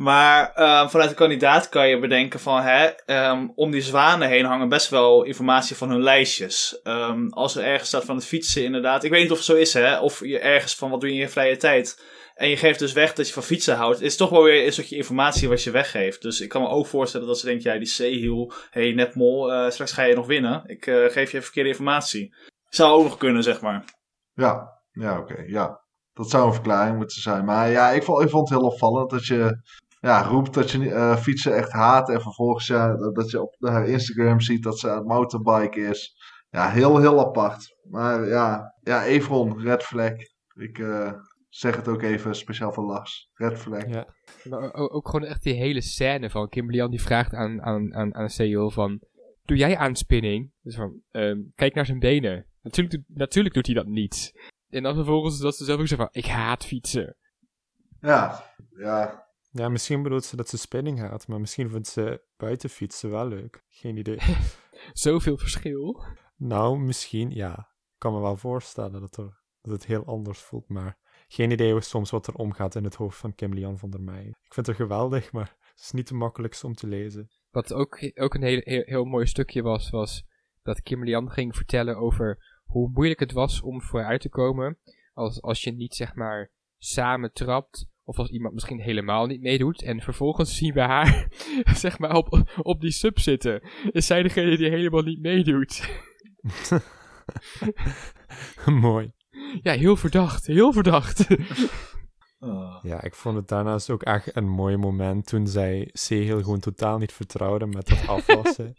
Maar eh, vanuit de kandidaat kan je bedenken van... Hè, ehm, om die zwanen heen hangen best wel informatie van hun lijstjes. Ehm, als er ergens staat van het fietsen inderdaad. Ik weet niet of het zo is hè. Of je ergens van wat doe je in je vrije tijd. En je geeft dus weg dat je van fietsen houdt. Het is toch wel weer een stukje informatie wat je weggeeft. Dus ik kan me ook voorstellen dat ze denkt... Ja, die Seehiel, hey Netmol, eh, straks ga je nog winnen. Ik eh, geef je verkeerde informatie. Zou ook nog kunnen, zeg maar. Ja, ja oké, ja. Dat zou een verklaring moeten zijn. Maar ja, ik vond, ik vond het heel opvallend dat je ja, roept dat je eh, fietsen echt haat. En vervolgens ja, dat, dat je op haar Instagram ziet dat ze aan het mountainbiken is. Ja, heel, heel apart. Maar ja, ja Evron, red flag. Ik eh, zeg het ook even speciaal voor Lars. Red flag. Ja. Maar ook gewoon echt die hele scène van Kim Lian die vraagt aan, aan, aan, aan CEO van... Doe jij aanspinning? Dus van, ehm, kijk naar zijn benen. Natuurlijk, doet- natuurlijk doet hij dat niet. En dan vervolgens dat ze zelf ook zeggen van... Ik haat fietsen. Ja, ja. Ja, misschien bedoelt ze dat ze spinning gaat, maar misschien vindt ze buiten fietsen wel leuk. Geen idee. Zoveel verschil. nou, misschien, ja. Ik kan me wel voorstellen dat, er, dat het heel anders voelt, maar geen idee hoe soms wat er omgaat in het hoofd van Kim Lian van der Meij. Ik vind het geweldig, maar het is niet de makkelijkste om te lezen. Wat ook, ook een heel, heel, heel mooi stukje was, was dat Kim Lian ging vertellen over hoe moeilijk het was om vooruit te komen. Als, als je niet, zeg maar, samen trapt. Of als iemand misschien helemaal niet meedoet. En vervolgens zien we haar, zeg maar, op, op die sub zitten. Is zij degene die helemaal niet meedoet? Mooi. Ja, heel verdacht. Heel verdacht. Oh. Ja, ik vond het daarnaast ook echt een mooi moment toen zij Segel gewoon totaal niet vertrouwde met dat afwassen.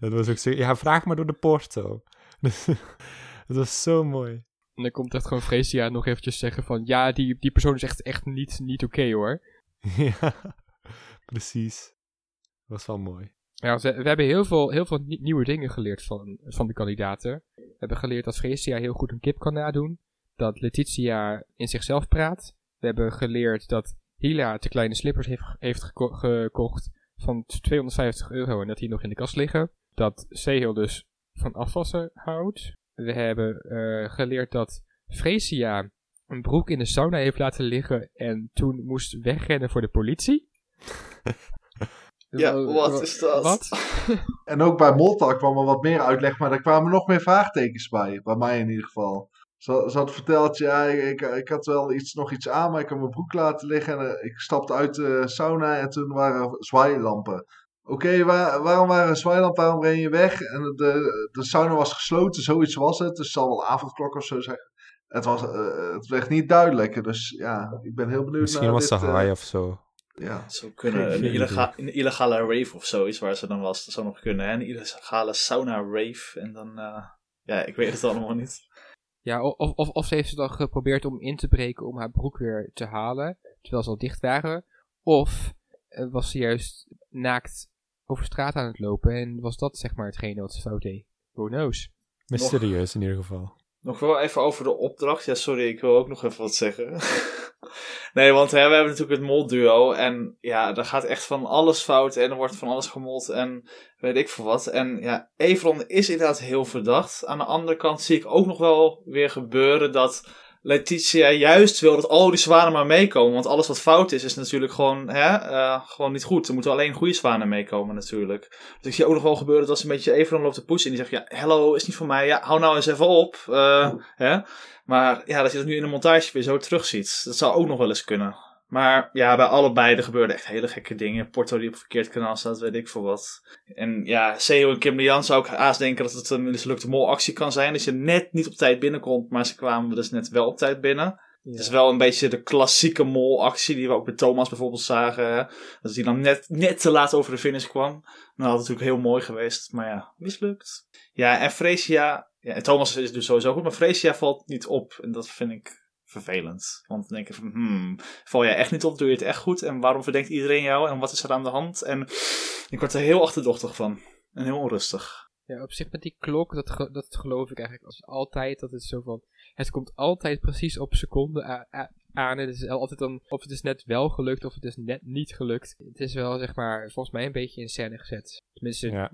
dat was ook zo, ja, vraag maar door de porto. Dus, het was zo mooi. En dan komt echt gewoon Freesia nog eventjes zeggen van... Ja, die, die persoon is echt, echt niet, niet oké hoor. ja, precies. Dat was wel mooi. Ja, we, we hebben heel veel, heel veel nie- nieuwe dingen geleerd van, van de kandidaten. We hebben geleerd dat Freesia heel goed een kip kan nadoen. Dat Letitia in zichzelf praat. We hebben geleerd dat Hila te kleine slippers heeft, heeft geko- gekocht van 250 euro en dat die nog in de kast liggen. Dat Sehil dus van afwassen houdt. We hebben eh, geleerd dat Freesia een broek in de sauna heeft laten liggen en toen moest wegrennen voor de politie. Ja, wat wa- is dat? Wat? En ook bij Molta kwam er wat meer uitleg, maar er kwamen nog meer vraagtekens bij. Bij mij in ieder geval. Ze, ze had verteld, ja, ik, ik had wel iets, nog iets aan, maar ik had mijn broek laten liggen. En eh, ik stapte uit de sauna en toen waren er zwaailampen. Oké, waar- waarom waren zwaailampen? Waarom ren je weg? En de, de sauna was gesloten, zoiets was het. Dus het zal wel avondklok of zo zeggen. Het, was, eh, het werd niet duidelijk. Dus ja, ik ben heel benieuwd Misschien naar was ze dit, eh, high of zo. ja. Zou kunnen. Een, illega een illegale rave of zoiets waar ze dan was. Dat zou nog kunnen. Hè? Een illegale sauna rave. En dan. eh, ja, ik weet het allemaal niet. Ja, of, of, of ze heeft ze dan geprobeerd om in te breken om haar broek weer te halen, terwijl ze al dicht waren. Of was ze juist naakt over straat aan het lopen en was dat zeg maar hetgene wat ze fout deed. Who knows? Mysterieus in ieder geval. Nog wel even over de opdracht. Ja, sorry, ik wil ook nog even wat zeggen. nee, want hè, we hebben natuurlijk het molduo. En ja, daar gaat echt van alles fout. En er wordt van alles gemold. En weet ik veel wat. En ja, Evron is inderdaad heel verdacht. Aan de andere kant zie ik ook nog wel weer gebeuren dat Letitia juist wil dat al die zwanen maar meekomen. Want alles wat fout is, is natuurlijk gewoon, hè, uh, gewoon niet goed. Er moeten alleen goede zwanen meekomen natuurlijk. Dus ik zie ook nog wel gebeuren dat ze een beetje even loopt te poetsen. En die zegt, ja, hello, is niet voor mij. Ja, hou nou eens even op. Uh, hè. Maar ja, dat je dat nu in de montage weer zo terugziet. Dat zou ook nog wel eens kunnen. Maar ja, bij allebei er gebeurden echt hele gekke dingen. Porto die op het verkeerd kanaal staat, weet ik veel wat. En ja, Seo en Kim Lian zou ik haast denken dat het een mislukte molactie kan zijn. Dat je net niet op tijd binnenkomt, maar ze kwamen dus net wel op tijd binnen. Het is wel een beetje de klassieke molactie die we ook bij Thomas bijvoorbeeld zagen. Dat hij dan net, net te laat over de finish kwam. Nou, dat had natuurlijk heel mooi geweest, maar ja, mislukt. Ja, en Fresia, ja, en Thomas is dus sowieso goed, maar Fresia valt niet op. En dat vind ik vervelend. Want dan denk je van, hmm, val jij echt niet op, doe je het echt goed? En waarom verdenkt iedereen jou? En wat is er aan de hand? En ik word er heel achterdochtig van. En heel onrustig. Ja, op zich met die klok, dat, dat geloof ik eigenlijk als altijd. Dat het zo van, het komt altijd precies op seconde aan. Het is altijd dan, of het is net wel gelukt, of het is net niet gelukt. Het is wel, zeg maar, volgens mij een beetje in scène gezet. Tenminste, ja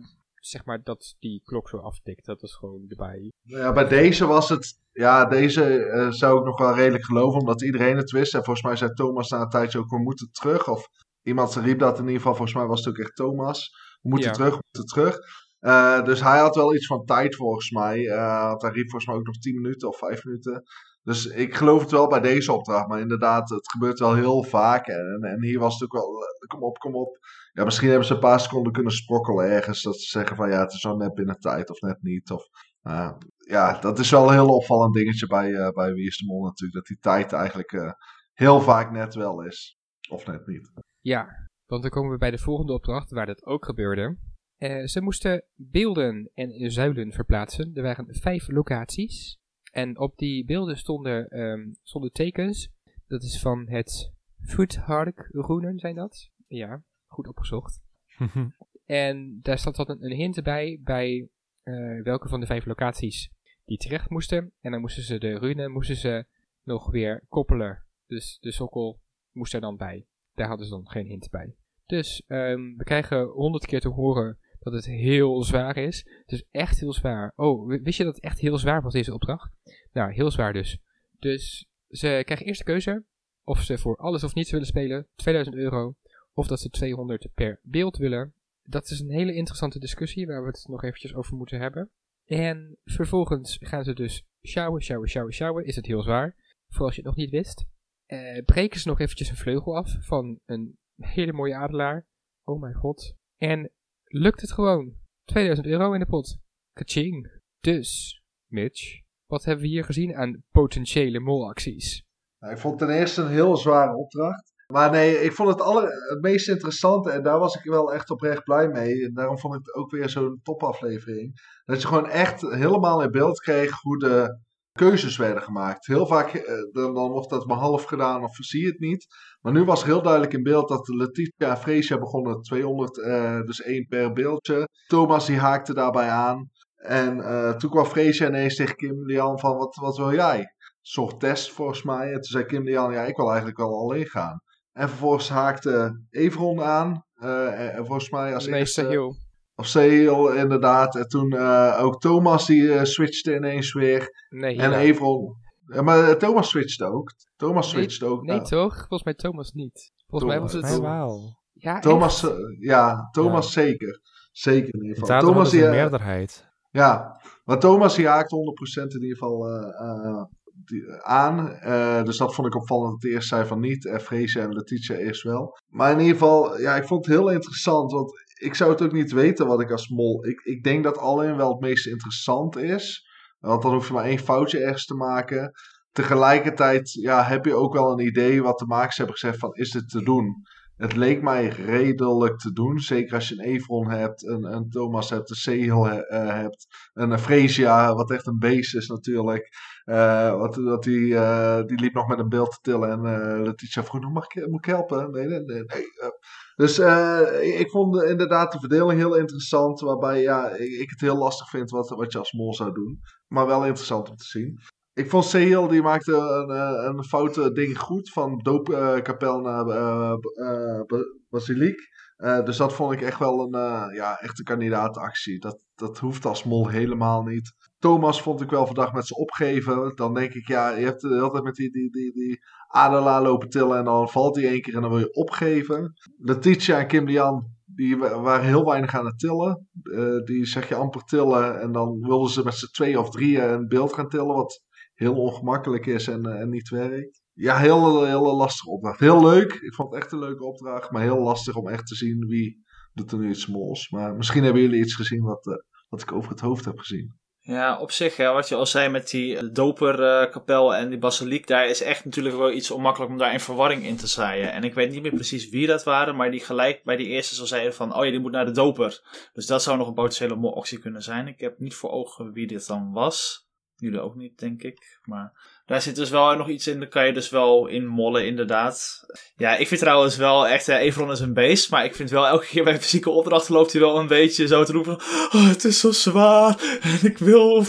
zeg maar, dat die klok zo aftikt. Dat is gewoon erbij. Ja, bij deze was het... Ja, deze uh, zou ik nog wel redelijk geloven, omdat iedereen het wist. En volgens mij zei Thomas na een tijdje ook, we moeten terug. Of iemand riep dat in ieder geval, volgens mij was het ook echt Thomas. We moeten terug, we moeten terug. Uh, dus hij had wel iets van tijd volgens mij. Uh, want hij riep volgens mij ook nog 10 minuten of 5 minuten. Dus ik geloof het wel bij deze opdracht. Maar inderdaad, het gebeurt wel heel vaak. En, en hier was het ook wel, kom op, kom op. Ja, misschien hebben ze een paar seconden kunnen sprokkelen ergens. Dat ze zeggen van ja, het is zo net binnen tijd of net niet. Of, uh, ja, dat is wel een heel opvallend dingetje bij, uh, bij Wie is de Mol natuurlijk. Dat die tijd eigenlijk heel vaak net wel is. Of net niet. Ja, want dan komen we bij de volgende opdracht waar dat ook gebeurde. ze moesten beelden en zuilen verplaatsen. Er waren vijf locaties. En op die beelden stonden, um, stonden tekens. Dat is van het Foothark runen zijn dat. Ja, goed opgezocht. en daar stond dan een, hint bij, bij uh, welke van de vijf locaties die terecht moesten. En dan moesten ze de rune moesten ze nog weer koppelen. Dus de sokkel moest er dan bij. Daar hadden ze dan geen hint bij. Dus um, we krijgen honderd keer te horen dat het heel zwaar is. Het is echt heel zwaar. Oh, wist je dat het echt heel zwaar was, deze opdracht? Nou, heel zwaar dus. Dus ze krijgen eerst de keuze of ze voor alles of niets willen spelen. 2000 euro of dat ze 200 per beeld willen. Dat is een hele interessante discussie waar we het nog eventjes over moeten hebben. En vervolgens gaan ze dus sjouwen, sjouwen, sjouwen, sjouwen. Is het heel zwaar. Voor als je het nog niet wist. Eh, breken ze nog eventjes een vleugel af van een hele mooie adelaar. Oh mijn god. En lukt het gewoon. 2000 euro in de pot. Kaching. Dus, Mitch, wat hebben we hier gezien aan potentiële molacties? Nou, ik vond ten eerste een heel zware opdracht. Maar nee, ik vond het, aller, het meest interessante en daar was ik wel echt oprecht blij mee. En daarom vond ik het ook weer zo'n topaflevering. Dat je gewoon echt helemaal in beeld kreeg hoe de keuzes werden gemaakt. Heel vaak eh, dan, dan wordt dat maar half gedaan of zie je het niet. Maar nu was heel duidelijk in beeld dat Letitia en Freesia begonnen 200, uh, dus één per beeldje. Thomas die haakte daarbij aan. En uh, toen kwam Freesia ineens tegen Kim Lian van wat, wat wil jij? Een soort test volgens mij. En toen zei Kim Lian, ja ik wil eigenlijk wel alleen gaan. En vervolgens haakte Everon aan. En volgens mij als nee, eerste... Sahil. Of Sahil, inderdaad. En toen uh, ook Thomas, die uh, switchte ineens weer. Nee, en Everon. Ja, maar Thomas switchte ook. Thomas switchte nee, ook. Nee, toch? Volgens mij Thomas niet. Volgens Thomas. mij was het... Ja, Thomas, ja, Thomas ja. zeker. Zeker in ieder geval. Thomas die, meerderheid. Ja, maar Thomas die haakt 100% in ieder geval aan. Uh, dus dat vond ik opvallend dat het eerst zei van niet. En Freesia en Letitia eerst wel. Maar in ieder geval, ja, ik vond het heel interessant. Want ik zou het ook niet weten wat ik als mol... Ik, ik denk dat alleen wel het meest interessant is. Want dan hoef je maar één foutje ergens te maken. Tegelijkertijd ja, heb je ook wel een idee wat de makers hebben gezegd van is dit te doen. Het leek mij redelijk te doen. Zeker als je een Evron hebt, een, een Thomas hebt, een Sehil uh, hebt, een Fresia, wat echt een beest is natuurlijk. Uh, wat, wat die, uh, die liep nog met een beeld te tillen en Letitia vroeg nog, mag moet ik helpen? Nee, nee. nee. Dus ik vond inderdaad de verdeling heel interessant, waarbij ja, ik, het heel lastig vind wat, wat je als mol zou doen. Maar wel interessant om te zien. Ik vond Sehil, die maakte een, een foute ding goed, van doopkapel naar basiliek. dus dat vond ik echt wel een ja, echte kandidaatactie. Dat, dat hoeft als mol helemaal niet. Thomas vond ik wel vandaag met ze opgeven. Dan denk ik, ja, je hebt de hele tijd met die, die, die, Adela lopen tillen en dan valt hij één keer en dan wil je opgeven. Letitia en Kim Lian, die waren heel weinig aan het tillen. Uh, die zeg je amper tillen en dan wilden ze met z'n twee of drieën een beeld gaan tillen, wat heel ongemakkelijk is en, uh, en niet werkt. Ja, heel, heel lastige opdracht. Heel leuk. Ik vond het echt een leuke opdracht, maar heel lastig om echt te zien wie doet er nu iets smalls. Maar misschien hebben jullie iets gezien wat, wat ik over het hoofd heb gezien. Ja, op zich, hè, wat je al zei met die doperkapel uh, en die basiliek, daar is echt natuurlijk wel iets onmakkelijk om daar in verwarring in te zaaien. En ik weet niet meer precies wie dat waren, maar die gelijk bij die eerste zo zeiden van, oh ja, die moet naar de doper. Dus dat zou nog een potentiële optie kunnen zijn. Ik heb niet voor ogen wie dit dan was. Jullie ook niet, denk ik. Maar daar zit dus wel nog iets in, daar kan je dus wel in mollen, inderdaad. Ja, ik vind trouwens wel echt, uh, Evron is een beest, maar ik vind wel elke keer bij fysieke opdrachten loopt hij wel een beetje zo te roepen oh, het is zo zwaar en ik wil...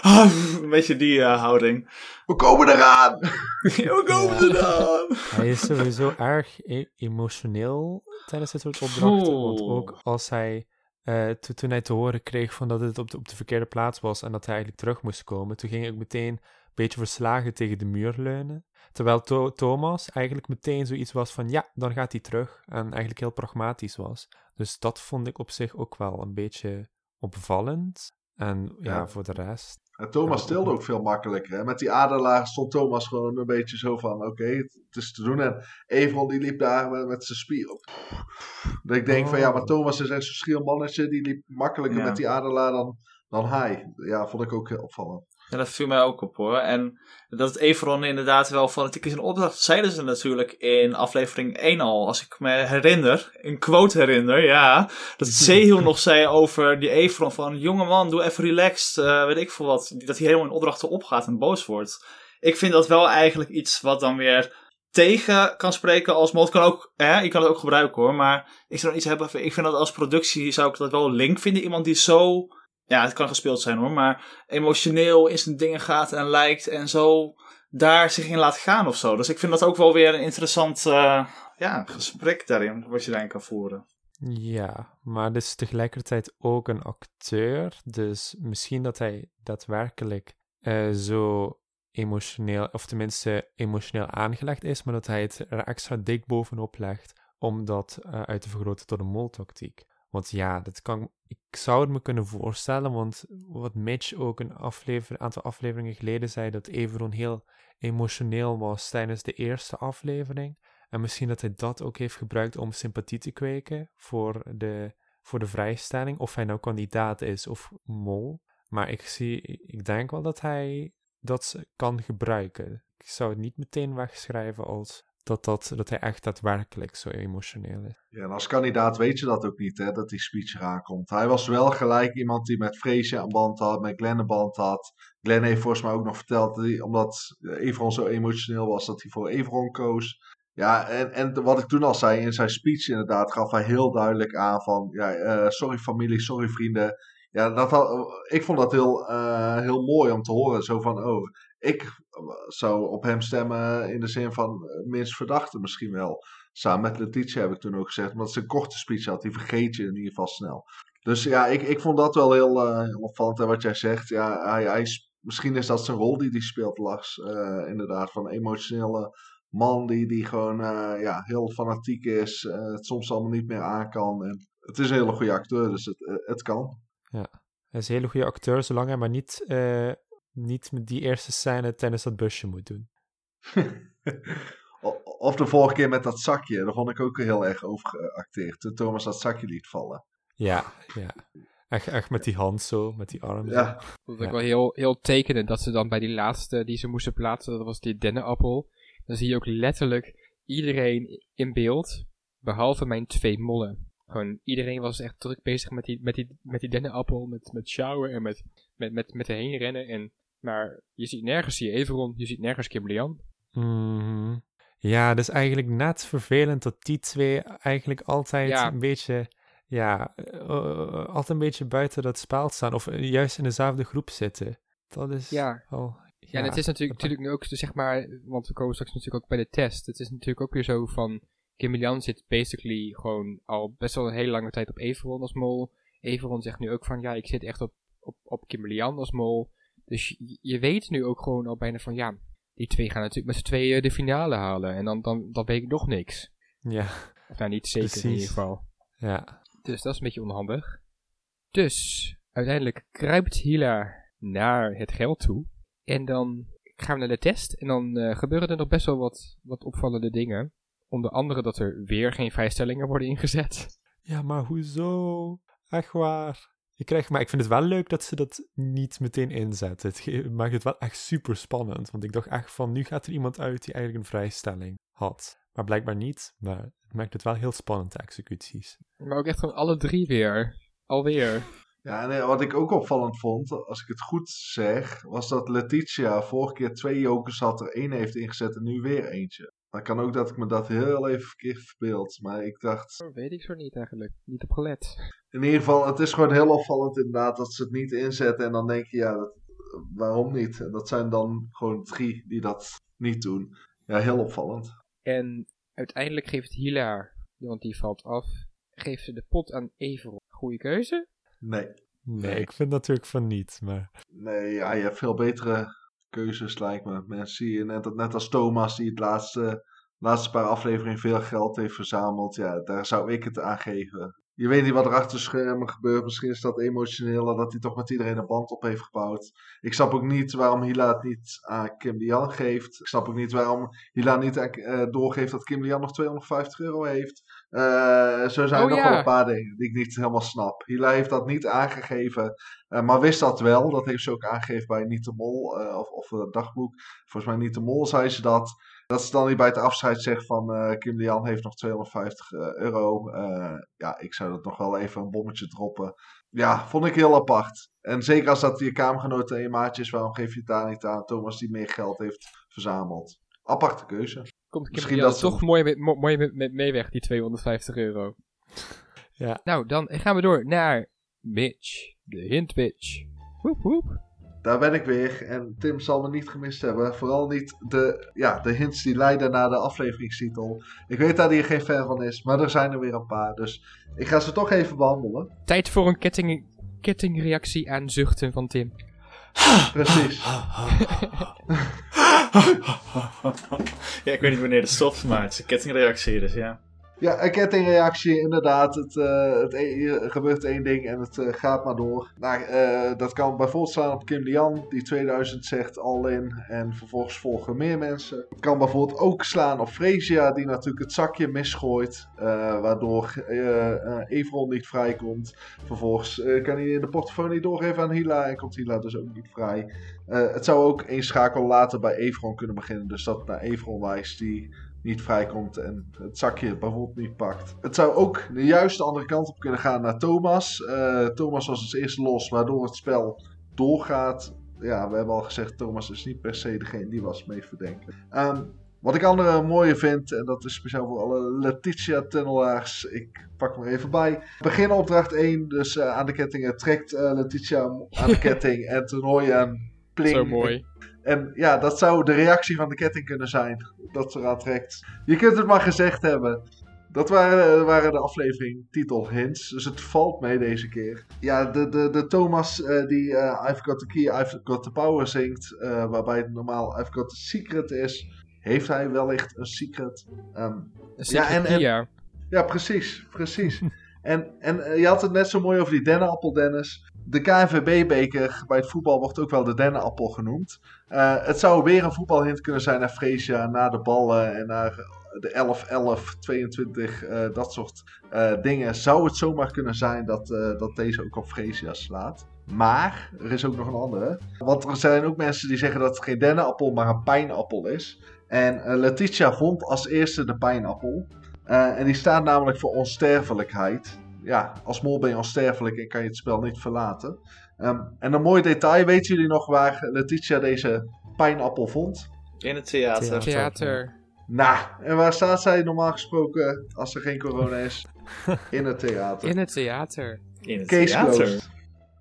Ah, een beetje die uh, houding. We komen eraan! We komen eraan! Hij is sowieso erg e emotioneel tijdens dit soort opdrachten, want ook als hij... Uh, to, toen hij te horen kreeg van dat het op de, op de verkeerde plaats was en dat hij eigenlijk terug moest komen, toen ging ik meteen een beetje verslagen tegen de muur leunen. Terwijl to Thomas eigenlijk meteen zoiets was van ja, dan gaat hij terug. En eigenlijk heel pragmatisch was. Dus dat vond ik op zich ook wel een beetje opvallend. En ja, ja. voor de rest. En Thomas stelde ook veel makkelijker. Hè? Met die adelaar stond Thomas gewoon een beetje zo van: oké, okay, het, het, is te doen. En Evron die liep daar met, met zijn spier op. Dat ik denk oh. van ja, maar Thomas is echt zo'n schiel mannetje. Die liep makkelijker ja. met die adelaar dan, dan hij. Ja, vond ik ook heel opvallend. Ja, dat viel mij ook op hoor. En dat het Everon inderdaad wel fanatiek is in opdracht, zeiden ze natuurlijk in aflevering 1 al. Als ik me herinner, een quote herinner, ja. Dat Zehil nog zei over die Everon van, jongeman, doe even relaxed, uh, weet ik veel wat. Dat hij helemaal in opdrachten opgaat en boos wordt. Ik vind dat wel eigenlijk iets wat dan weer tegen kan spreken als mod. Kan ook, hè, je kan het ook gebruiken hoor. Maar ik zou iets hebben. Ik vind dat als productie zou ik dat wel link vinden. Iemand die zo ja, het kan gespeeld zijn hoor, maar emotioneel in zijn dingen gaat en lijkt en zo daar zich in laat gaan of zo. Dus ik vind dat ook wel weer een interessant uh, ja, gesprek daarin, wat je daarin kan voeren. Ja, maar is tegelijkertijd ook een acteur, dus misschien dat hij daadwerkelijk uh, zo emotioneel, of tenminste emotioneel aangelegd is, maar dat hij het er extra dik bovenop legt om dat uh, uit te vergroten tot een moltactiek. Want ja, dat kan, ik zou het me kunnen voorstellen, want wat Mitch ook een aantal afleveringen geleden zei, dat Everon heel emotioneel was tijdens de eerste aflevering. En misschien dat hij dat ook heeft gebruikt om sympathie te kweken voor de, voor de vrijstelling, of hij nou kandidaat is of mol. Maar ik, zie, ik denk wel dat hij dat kan gebruiken. Ik zou het niet meteen wegschrijven als dat, dat, dat hij echt daadwerkelijk zo emotioneel is. Ja, en als kandidaat weet je dat ook niet, hè, dat die speech eraan komt. Hij was wel gelijk iemand die met Freesia een band had, met Glenn een band had. Glenn heeft volgens mij ook nog verteld, dat hij, omdat Evron zo emotioneel was, dat hij voor Evron koos. Ja, en, en wat ik toen al zei, in zijn speech inderdaad gaf hij heel duidelijk aan van, ja, uh, sorry familie, sorry vrienden. Ja, dat ik vond dat heel, uh, heel mooi om te horen. Zo van, oh, ik zou op hem stemmen in de zin van minst verdachte misschien wel. Samen met Letitia heb ik toen ook gezegd. Omdat ze een korte speech had, die vergeet je in ieder geval snel. Dus ja, ik, ik vond dat wel heel, uh, opvallend. En wat jij zegt, ja, hij, hij, misschien is dat zijn rol die hij speelt, Lars. Inderdaad, van emotionele man die, die gewoon ja, heel fanatiek is. het soms allemaal niet meer aan kan. En het is een hele goede acteur, dus het, het kan. Ja, hij is een hele goede acteur, zolang hij maar niet niet met die eerste scène tijdens dat busje moet doen. of de vorige keer met dat zakje. Daar vond ik ook heel erg over geacteerd. Toen Thomas dat zakje liet vallen. Ja, ja. Echt, echt met die hand zo, met die arm. Ja. Dat vond ik wel heel, heel tekenend dat ze dan bij die laatste die ze moesten plaatsen, dat was die dennenappel. Dan zie je ook letterlijk iedereen in beeld, behalve mijn twee mollen. Gewoon iedereen was echt druk bezig met die, met die, met die dennenappel, met, met shower en met, met, met, met heen rennen. En, maar je ziet nergens je Everon, je ziet nergens Kimberly Mhm. Ja, dus eigenlijk net vervelend dat die twee eigenlijk altijd Ja. een beetje, ja, eh, altijd een beetje buiten dat spel staan. Of juist in dezelfde groep zitten. Dat is Ja. wel... Ja, en het is natuurlijk, natuurlijk nu ook, zeg maar, want we komen straks natuurlijk ook bij de test. Het is natuurlijk ook weer zo van, Kim zit basically gewoon al best wel een hele lange tijd op Everon als mol. Everon zegt nu ook van, ja, ik zit echt op, op, op Kim als mol. Dus je, je weet nu ook gewoon al bijna van, ja, die twee gaan natuurlijk met z'n tweeën de finale halen. En dan, dan, dan weet ik nog niks. Ja, Of nou, niet zeker in ieder geval. ja. Dus dat is een beetje onhandig. Dus, uiteindelijk kruipt Hila naar het geld toe. En dan gaan we naar de test. En dan eh, gebeuren er nog best wel wat, wat opvallende dingen. Onder andere dat er weer geen vrijstellingen worden ingezet. Ja, maar hoezo? Echt waar. Je krijgt, maar ik vind het wel leuk dat ze dat niet meteen inzetten. Het maakt het wel echt super spannend. Want ik dacht echt van, nu gaat er iemand uit die eigenlijk een vrijstelling had. Maar blijkbaar niet. Maar het maakt het wel heel spannend, de executies. Maar ook echt van alle drie weer. Alweer. Ja, en wat ik ook opvallend vond, als ik het goed zeg, was dat Letitia vorige keer twee jokers had, er één heeft ingezet en nu weer eentje. Dan kan ook dat ik me dat heel even verkeerd verbeeld. Maar ik dacht, Oh, weet ik zo niet eigenlijk. Niet op gelet. in ieder geval, het is gewoon heel opvallend inderdaad dat ze het niet inzetten. En dan denk je, ja, dat, waarom niet? En dat zijn dan gewoon drie die dat niet doen. Ja, heel opvallend. En uiteindelijk geeft Hila, want die valt af, geeft ze de pot aan Everon. Goeie keuze? Nee. Nee, ik vind natuurlijk van niet. Maar Nee, ja, je hebt veel betere keuzes, lijkt me. Mensen die, net, net als Thomas, die het laatste, laatste paar afleveringen veel geld heeft verzameld. Ja, daar zou ik het aan geven. Je weet niet wat er achter de schermen gebeurt. Misschien is dat emotioneel, dat hij toch met iedereen een band op heeft gebouwd. Ik snap ook niet waarom Hila het niet aan Kim Lian geeft. Ik snap ook niet waarom Hila niet aan- eh, doorgeeft dat Kim Lian nog 250 euro heeft. Eh, zo zijn er Oh, nog ja. wel een paar dingen die ik niet helemaal snap. Hila heeft dat niet aangegeven. Eh, maar wist dat wel. Dat heeft ze ook aangegeven bij Niet de Mol. eh, of, of het dagboek. Volgens mij Niet de Mol zei ze dat. Dat ze dan niet bij het afscheid zegt van Kim Lian heeft nog 250 eh, euro. Ja, ik zou dat nog wel even een bommetje droppen. Ja, vond ik heel apart. En zeker als dat je kamergenoot en je maatje is, waarom geef je het daar niet aan? Thomas die meer geld heeft verzameld. Aparte keuze. Komt Misschien dat toch mooi, met, mo- mooi met, met mee weg, die 250 euro. ja, Nou, dan gaan we door naar Mitch. De hint Mitch. Woep woep. Daar ben ik weer. En Tim zal me niet gemist hebben. Vooral niet de, ja, de hints die leiden naar de afleveringstitel. Ik weet dat hij er geen fan van is, maar er zijn er weer een paar. Dus ik ga ze toch even behandelen. Tijd voor een ketting, kettingreactie aan zuchten van Tim. Precies. ja, ik weet niet wanneer het stopt, maar het is een kettingreactie, dus ja. Ja, een kettingreactie, inderdaad. Het, eh, het e- gebeurt één ding en het eh, gaat maar door. Nou, dat kan bijvoorbeeld slaan op Kim Lian, die 2000 zegt al in. En vervolgens volgen meer mensen. Het kan bijvoorbeeld ook slaan op Fresia, die natuurlijk het zakje misgooit. waardoor Evron niet vrijkomt. Vervolgens kan hij in de portefeuille doorgeven aan Hila en komt Hila dus ook niet vrij. Het zou ook één schakel later bij Evron kunnen beginnen. Dus dat naar Evron wijst, die niet vrijkomt en het zakje bijvoorbeeld niet pakt. Het zou ook de juiste andere kant op kunnen gaan naar Thomas. Eh, Thomas was als eerste los, waardoor het spel doorgaat. Ja, we hebben al gezegd, Thomas is niet per se degene die was mee verdenken. Ehm, wat ik andere mooie vind, en dat is speciaal voor alle Letitia-tunnelaars, ik pak hem er even bij. Begin opdracht 1, dus eh, aan de kettingen trekt eh, Letitia aan de ketting en toen hoor je een pling. Zo mooi. En ja, dat zou de reactie van de ketting kunnen zijn. Dat ze eraan trekt. Je kunt het maar gezegd hebben. Dat waren, waren de aflevering titel hints. Dus het valt mee deze keer. Ja, de, de, de Thomas eh, die eh, I've got the key, I've got the power zingt. eh, waarbij het normaal I've got the secret is. Heeft hij wellicht een secret? Ehm, Een secret en- en- ja. ja, precies. Precies. en en je had het net zo mooi over die dennenappel, Dennis. De KNVB-beker bij het voetbal wordt ook wel de dennenappel genoemd. Eh, het zou weer een voetbalhint kunnen zijn naar Freesia, naar de ballen en naar de 11, 11, 22, eh, dat soort eh, dingen. Zou het zomaar kunnen zijn dat, eh, dat deze ook op Freesia slaat. Maar er is ook nog een andere. Want er zijn ook mensen die zeggen dat het geen dennenappel, maar een pijnappel is. En Letitia vond als eerste de pijnappel. En die staat namelijk voor onsterfelijkheid. Ja, als mol ben je onsterfelijk en kan je het spel niet verlaten. Ehm, en een mooi detail, weten jullie nog waar Letitia deze pijnappel vond? In het theater. Theater. Theater. Nou, en waar staat zij normaal gesproken als er geen corona is? In het theater. In het theater. In het Case theater. closed.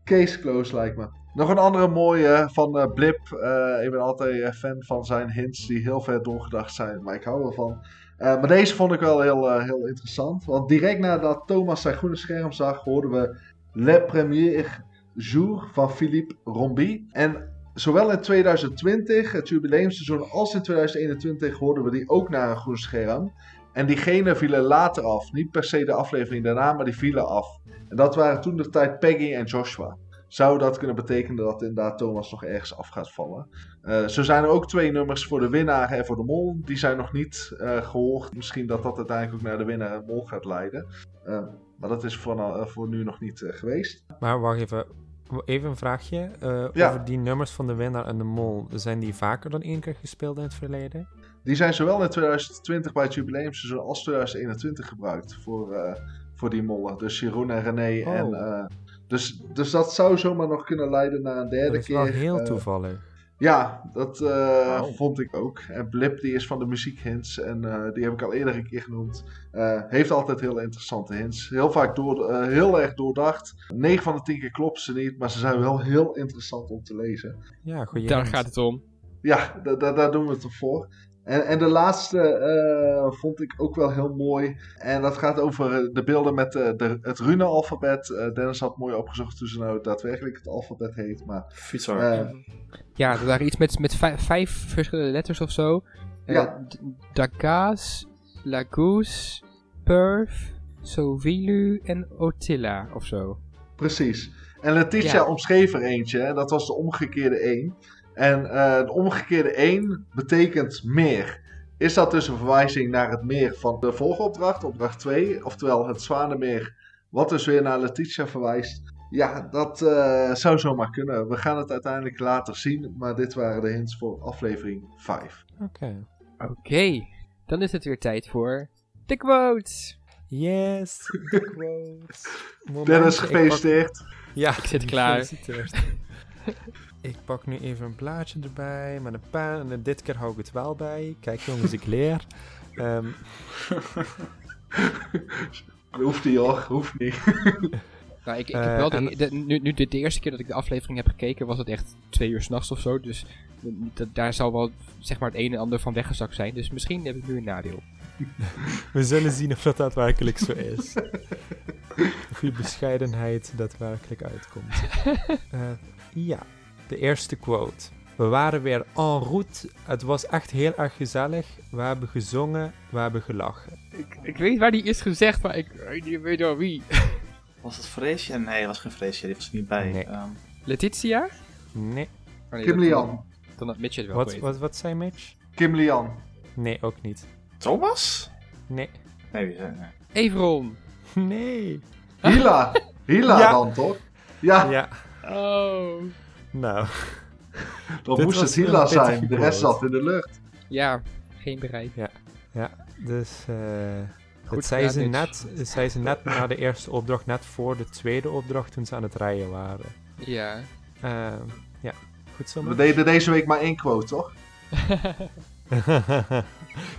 Case closed lijkt me. Nog een andere mooie van eh, Blip. Eh, ik ben altijd eh, fan van zijn hints die heel ver doorgedacht zijn, maar ik hou ervan. Eh maar deze vond ik wel heel, eh, heel interessant. Want direct nadat Thomas zijn groene scherm zag, hoorden we Le Premier Jour van Philippe Rombi. En zowel in 2020, het jubileumseizoen, als in 2021 hoorden we die ook naar een groen scherm. En diegene vielen later af. Niet per se de aflevering daarna, maar die vielen af. En dat waren toen de tijd Peggy en Joshua. Zou dat kunnen betekenen dat inderdaad Thomas nog ergens af gaat vallen? Eh, zo zijn er ook twee nummers voor de winnaar en voor de mol. Die zijn nog niet eh, gehoord. Misschien dat dat uiteindelijk ook naar de winnaar en mol gaat leiden. Eh, maar dat is voor, nou- voor nu nog niet geweest. Maar wacht even. Even een vraagje. Ja. Over die nummers van de winnaar en de mol. Zijn die vaker dan één keer gespeeld in het verleden? Die zijn zowel in 2020 bij het jubileumseizoen als 2021 gebruikt voor, voor die mollen. Dus Jeroen en René. Oh. En, eh, dus, dus dat zou zomaar nog kunnen leiden naar een derde Dat is keer. wel heel eh, toevallig. Ja, dat eh, Wauw. vond ik ook. En Blip die is van de muziekhints en eh, die heb ik al eerder een keer genoemd. Eh, heeft altijd heel interessante hints. Heel vaak door, heel erg doordacht. 9 van de 10 keer kloppen ze niet, maar ze zijn wel heel interessant om te lezen. Ja, goeie Daar hint. gaat het om. Ja, da- da- daar doen we het op voor. En, en de laatste eh, vond ik ook wel heel mooi. En dat gaat over de beelden met eh, de, het rune-alfabet. Eh, Dennis had mooi opgezocht hoe ze nou daadwerkelijk het alfabet heet. Maar Fietsar. eh, Ja, er waren iets met, met vijf, vijf verschillende letters of zo. Ja. D- Dakas, Lagos, Perf, Sovilu en Otilla of zo. Precies. En Letitia Ja. omschreef er eentje, en dat was de omgekeerde 1. En eh, de omgekeerde 1 betekent meer. Is dat dus een verwijzing naar het meer van de vorige opdracht, opdracht 2, oftewel het Zwanenmeer, wat dus weer naar Letitia verwijst? Ja, dat eh, zou zomaar kunnen. We gaan het uiteindelijk later zien, maar dit waren de hints voor aflevering 5. Oké. Oké, dan is het weer tijd voor de quotes. Yes. de quotes. Dennis, pak- gefeliciteerd. Ja, Ik zit klaar. gefeliciteerd. Ik pak nu even een plaatje erbij met een pen. En dit keer hou ik het wel bij. Kijk jongens, ik leer. Ehm, Hoeft niet hoor, hoeft niet. Nou, ik, ik Eh, heb wel de, en- de- nu, nu de, de eerste keer dat ik de aflevering heb gekeken, was het echt twee uur s'nachts of zo. Dus daar zal wel zeg maar het een en ander van weggezakt zijn. Dus misschien heb ik nu een nadeel. we zullen zien of dat daadwerkelijk zo is. of je bescheidenheid daadwerkelijk uitkomt. Eh, ja, de eerste quote. We waren weer en route. Het was echt heel erg gezellig. We hebben gezongen, we hebben gelachen. Ik, ik weet waar die is gezegd, maar ik weet niet meer door wie. Was het Freesia? Nee, dat was geen Freesia. Die was er niet bij. Nee. Ehm, Letitia? Nee. Oh, nee, Kim Lian. Dan had Mitch het wel Wat, weten. wat, wat zei Mitch? Kim Lian. Nee, ook niet. Thomas? Nee. Nee, wie zei nee. Everon. Nee. Hila. Hila Ja. dan toch? Ja, Ja, Oh. Nou. dan Dit moest het Hila pittige zijn. De rest zat in de lucht. Ja, geen bereik. Dus eh Goed het zei ze, gedaan, net, zei ze net na de eerste opdracht, net voor de tweede opdracht toen ze aan het rijden waren. Ja. Ehm, ja, goed zo. We deden deze week maar één quote, toch?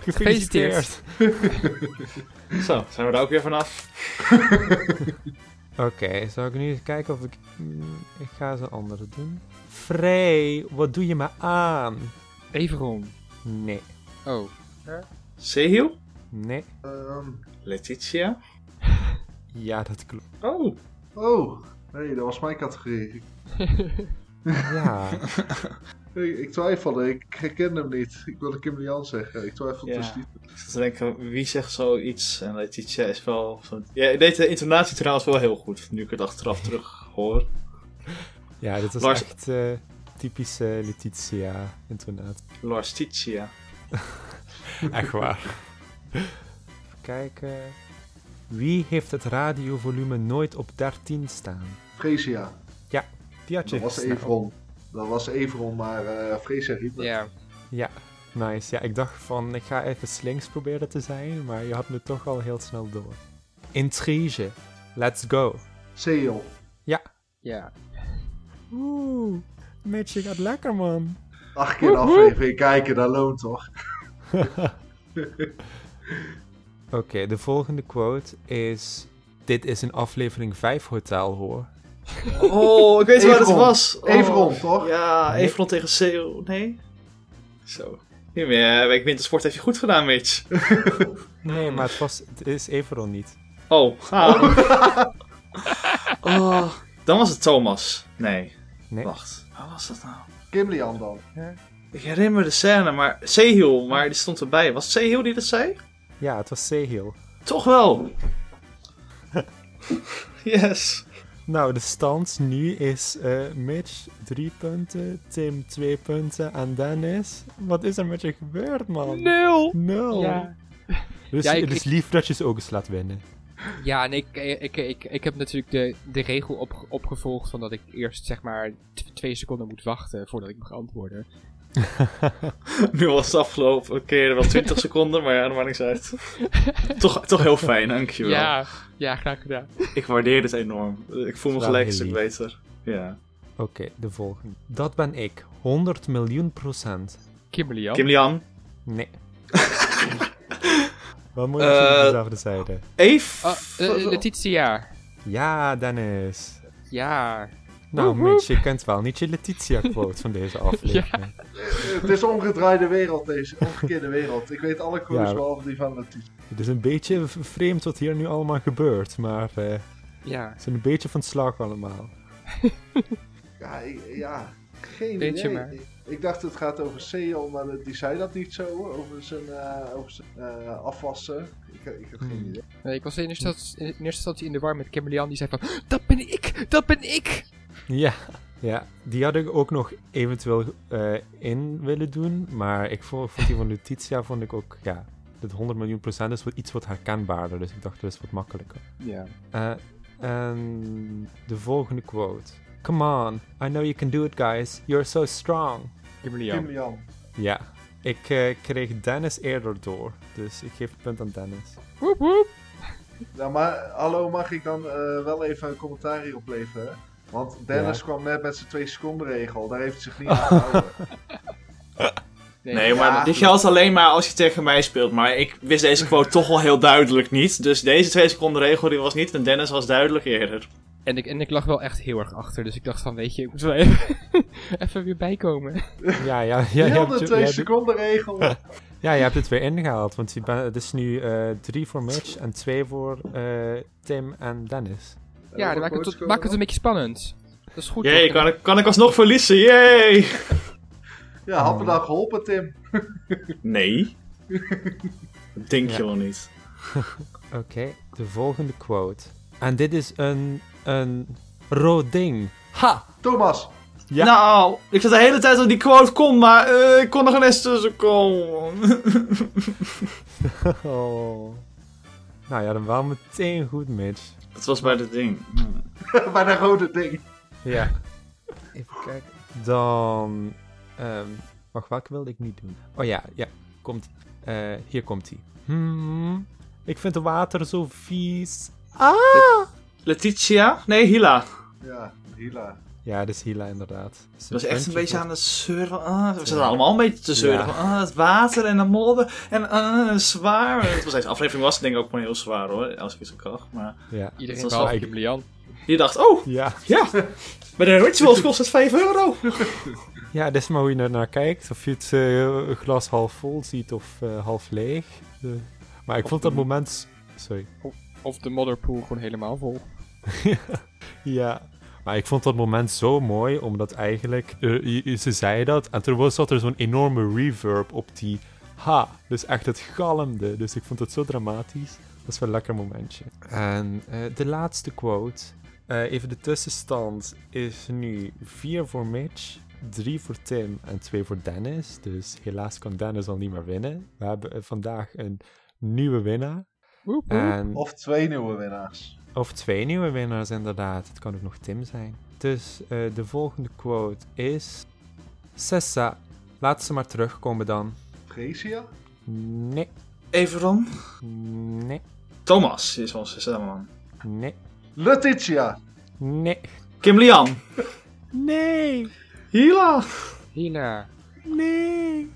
Gefeliciteerd. Zo, zijn we daar ook weer vanaf? Oké, zal ik nu eens kijken of ik... mm, ik ga een andere doen. Frey, wat doe je me aan? Everon. Nee, Oh. Sehil? nee. Ehm, Letitia? Ja, dat klopt. Oh. oh, nee, dat was mijn categorie. Ja, Ik, ik twijfelde, ik herkende hem niet. Ik wilde Kim Lian zeggen. Ik twijfelde Ja. dus niet. Ik wie zegt zoiets? En Letitia is wel... Zo... Ja, ik deed de intonatie trouwens wel heel goed. Nu ik het achteraf terug hoor. ja dit was Lars- echt eh, typische Letitia-intonatie. Lars Titia. Echt waar. Even kijken. Wie heeft het radiovolume nooit op 13 staan? Freesia. Die had je Dat was. Evron. Dat was Evron, maar eh Freesia riep het. Ja. Ja, Nice. Ja, ik dacht van, ik ga even slinks proberen te zijn, maar je had me toch al heel snel door. Intrige. Let's go. Seal. Ja. Oeh, Mitch, je gaat lekker, man. Acht keer een aflevering kijken, dat loont toch? Oké, de volgende quote is... Dit is een aflevering 5 hotel, hoor. Oh, ik weet waar het was. Oh. Everon, toch? Ja, Nee. Everon tegen Seo. Nee? Zo. Ja, maar, ja, Week Wintersport heeft je goed gedaan, Mitch. Nee, maar het, was, het is Everon niet. Oh, ah. oh, dan was het Thomas. Nee, Nee. wacht. Wat was dat nou? Kim Lian dan. Ik herinner me de scène, maar Sehil, maar die stond erbij. Was het Sehil die dat zei? Ja, het was Sehil. Toch wel. yes. Nou, de stand nu is eh, Mitch 3 punten, Tim 2 punten en Dennis. Wat is er met je gebeurd, man? Nul! No. Ja. Dus Ja, ik- het is lief dat je ze ook eens laat winnen. Ja, en ik, ik, ik, ik heb natuurlijk de, de regel op, opgevolgd van dat ik eerst zeg maar twee seconden moet wachten voordat ik mag antwoorden. Nu was het afgelopen. Oké, wel 20 seconden, maar ja, dat maakt niks uit. toch, toch heel fijn, dankjewel. Ja, ja, graag gedaan. Ik waardeer dit enorm. Ik voel me gelijk een stuk beter. Ja. Oké, de volgende. Dat ben ik. 100 miljoen procent. Kimberly Jan. Kim Lian. Nee. Wat moet je Eh, op dezelfde zijde? Eve. Oh, eh, Letitia. Ja, Dennis. Ja. Nou. Mitch, je kent wel niet je Letitia-quote van deze aflevering. Het is een omgedraaide wereld, deze omgekeerde wereld. Ik weet alle quotes Ja. behalve die van Letitia. Het is een beetje vreemd wat hier nu allemaal gebeurt, maar eh, Ja. ze zijn een beetje van slag allemaal. Ja, ik- ja geen Weet je idee. maar. Ik, ik dacht het gaat over Seal, maar die zei dat niet zo, over zijn, eh, over zijn eh, afwassen. Ik, ik heb geen Hmm. idee. Nee, ik was in eerste, instantie, in eerste instantie in de war met Kimberly Jan. Die zei van, dat ben ik, dat ben ik. Ja, ja, die had ik ook nog eventueel eh, in willen doen, maar ik vond, vond die van Letitia vond ik ook, ja, dat 100 miljoen procent is wat, iets wat herkenbaarder, dus ik dacht dat is wat makkelijker. Ja. Eh, en de volgende quote. Come on, I know you can do it guys, you're so strong. Kimberly. Ja, ik eh, kreeg Dennis eerder door, dus ik geef het punt aan Dennis. Woep, woep. Ja, maar hallo, mag ik dan eh, wel even een commentaar hierop leveren? Want Dennis Ja. kwam net met zijn 2 seconden regel, daar heeft hij zich niet aan gehouden. Nee, maar Ja. dit geldt alleen maar als je tegen mij speelt. Maar ik wist deze quote toch al heel duidelijk niet. Dus deze twee seconden regel die was niet. En Dennis was duidelijk eerder. En ik, en ik lag wel echt heel erg achter. Dus ik dacht van, weet je, ik moet wel even, even weer bijkomen. Ja, ja, ja, je Heel hebt, de je- 2 je hebt- seconden regel. ja, je hebt het weer ingehaald, want het is nu eh, drie voor Mitch en twee voor eh, Tim en Dennis. Ja, dan maakt het, tot- maakt het een beetje spannend. Dat is goed. Jee, kan ik, kan ik alsnog verliezen? Yay! Ja, had me dan geholpen, Tim. Nee. Dat denk je wel niet. Oké, de volgende quote. En dit is een, een rood ding. Ha! Thomas. Ja. Nou, ik zat de hele tijd dat die quote kon, maar eh, ik kon er geen eens tussen komen. Oh. Nou ja, dan wel meteen goed, Mitch. Dat was bij het ding. Bij dat rode ding. Ja. Even kijken. Dan. ehm wacht, welke wilde ik niet doen? Oh ja, ja. Komt. eh, hier komt hij. Hmm. Ik vind het water zo vies. Ah! Letitia? Nee, Hila. Ja, Hila. Ja, dat is Hila inderdaad. Dat was echt een beetje aan het zeuren van... Ah, we zaten allemaal een beetje te zeuren Ja. van... Ah, het water en de modder en ah, zwaar. Het was deze aflevering was denk ik ook gewoon heel zwaar hoor. Als ik het zo kracht. Maar Ja. Iedereen was behalve Jan. je dacht... Oh, Ja. ja. Bij de rituals kost het 5 euro. ja, dat is maar hoe je er naar kijkt. Of je het eh, glas half vol ziet of eh, half leeg. Maar ik vond dat moment... Sorry. Of de modderpool gewoon helemaal vol. Ja, maar ik vond dat moment zo mooi, omdat eigenlijk, eh, ze zei dat, en toen was, zat er zo'n enorme reverb op die ha, dus echt het galmde, dus ik vond het zo dramatisch. Dat is wel een lekker momentje. En eh, de laatste quote, eh, even de tussenstand, is nu 4 voor Mitch, 3 voor Tim en 2 voor Dennis, dus helaas kan Dennis al niet meer winnen. We hebben vandaag een nieuwe winnaar. Woep, woep. En Of twee nieuwe winnaars. Of twee nieuwe winnaars, inderdaad. Het kan ook nog Tim zijn. Dus eh, de volgende quote is... Sessa, laat ze maar terugkomen dan. Freesia? Nee, Everon. nee, Thomas is onze stemman. nee, Letitia! nee, Kim Lian. nee, Hila. Hila. nee.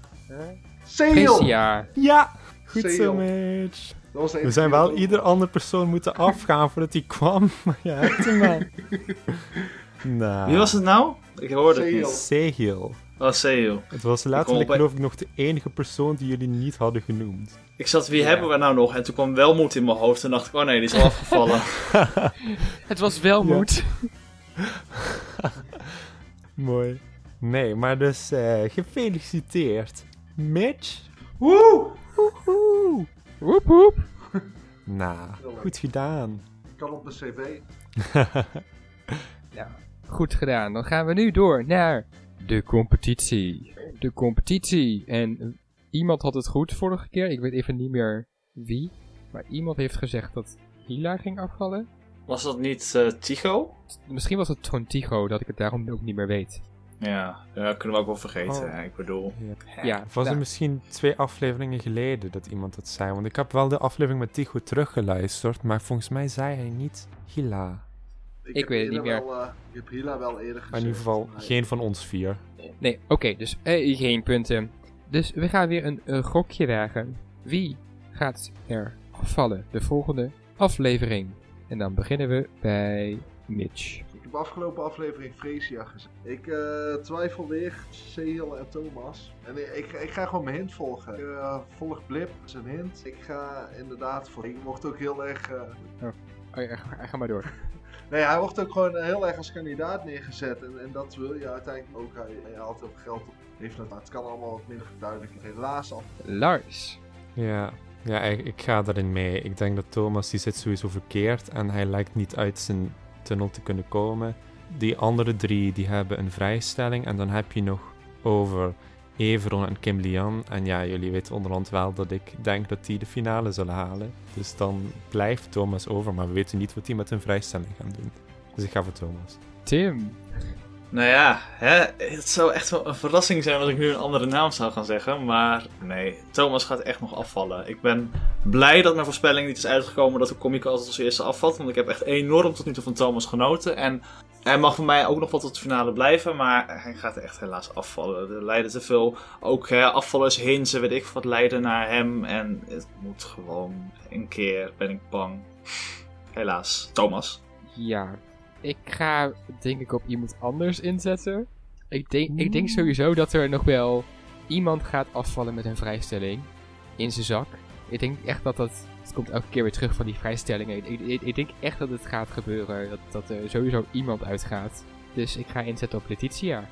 Seel! Precia. Ja, goed zo. Mitch. Dat was de We zijn wel ieder andere persoon moeten afgaan voordat hij kwam, maar ja, hebt hem wel. Nou, Wie was het nou? Ik hoorde het niet. Sehil. Oh. Het was letterlijk, geloof ik, nog de enige persoon die jullie niet hadden genoemd. Ik zat, wie Ja. hebben we nou nog? En toen kwam Welmoed in mijn hoofd en dacht ik, oh nee, die is al afgevallen. Het was wel Ja. moed. Mooi. Nee, maar dus eh, gefeliciteerd. Mitch. Woe! Woehoe. Woep woep. Nou, goed gedaan. Kan op mijn cv. Ja, goed gedaan. Dan gaan we nu door naar de competitie. De competitie. En iemand had het goed vorige keer. Ik weet even niet meer wie. Maar iemand heeft gezegd dat Hila ging afvallen. Was dat niet eh Tycho? Misschien was het gewoon Tycho, dat ik het daarom ook niet meer weet. Ja, ja, kunnen we ook wel vergeten. Oh. Ik bedoel, Ja, Was er misschien twee afleveringen geleden dat iemand dat zei? Want ik heb wel de aflevering met Tycho teruggeluisterd, maar volgens mij zei hij niet Hila. Ik weet het niet meer. Wel, eh, ik heb Hila wel eerder. Maar in ieder geval Nee. geen van ons vier. Nee, oké, dus eh, geen punten. Dus we gaan weer een, een gokje wagen. Wie gaat er afvallen? De volgende aflevering. En dan beginnen we bij Mitch. Heb afgelopen aflevering Freesia gezegd. Ik eh, twijfel weer Seel en Thomas. En ik, ik, ik ga gewoon mijn hint volgen. Ik eh, volg Blip, zijn hint. Ik ga inderdaad voor. Ik mocht ook heel erg. eh, Oh, ja, ga, ga maar door. Nee, hij wordt ook gewoon heel erg als kandidaat neergezet. En, en dat wil je uiteindelijk ook. Hij, hij haalt heel veel geld op. Heeft het, maar het kan allemaal wat minder duidelijk. Helaas al. Lars. Ja, ja ik, ik ga daarin mee. Ik denk dat Thomas die zit sowieso verkeerd en hij lijkt niet uit zijn tunnel te kunnen komen. Die andere drie die hebben een vrijstelling en dan heb je nog over Everon en Kim Lian. En ja, jullie weten onderhand wel dat ik denk dat die de finale zullen halen. Dus dan blijft Thomas over, maar we weten niet wat die met hun vrijstelling gaan doen. Dus ik ga voor Thomas. Tim. Nou ja, hè, het zou echt wel een verrassing zijn als ik nu een andere naam zou gaan zeggen. Maar nee, Thomas gaat echt nog afvallen. Ik ben blij dat mijn voorspelling niet is uitgekomen dat de comic als eerste afvalt. Want ik heb echt enorm tot nu toe van Thomas genoten. En hij mag voor mij ook nog wel tot de finale blijven. Maar hij gaat echt helaas afvallen. Er leiden te veel, ook hè, afvallers, hinsen, weet ik wat, leiden naar hem. En het moet gewoon een keer, ben ik bang. Helaas, Thomas. Ja, ik ga denk ik op iemand anders inzetten. Ik denk, ik denk sowieso dat er nog wel iemand gaat afvallen met een vrijstelling in zijn zak. Ik denk echt dat dat... Het komt elke keer weer terug van die vrijstellingen. Ik, ik, ik denk echt dat het gaat gebeuren. Dat, dat er sowieso iemand uitgaat. Dus ik ga inzetten op Letitia.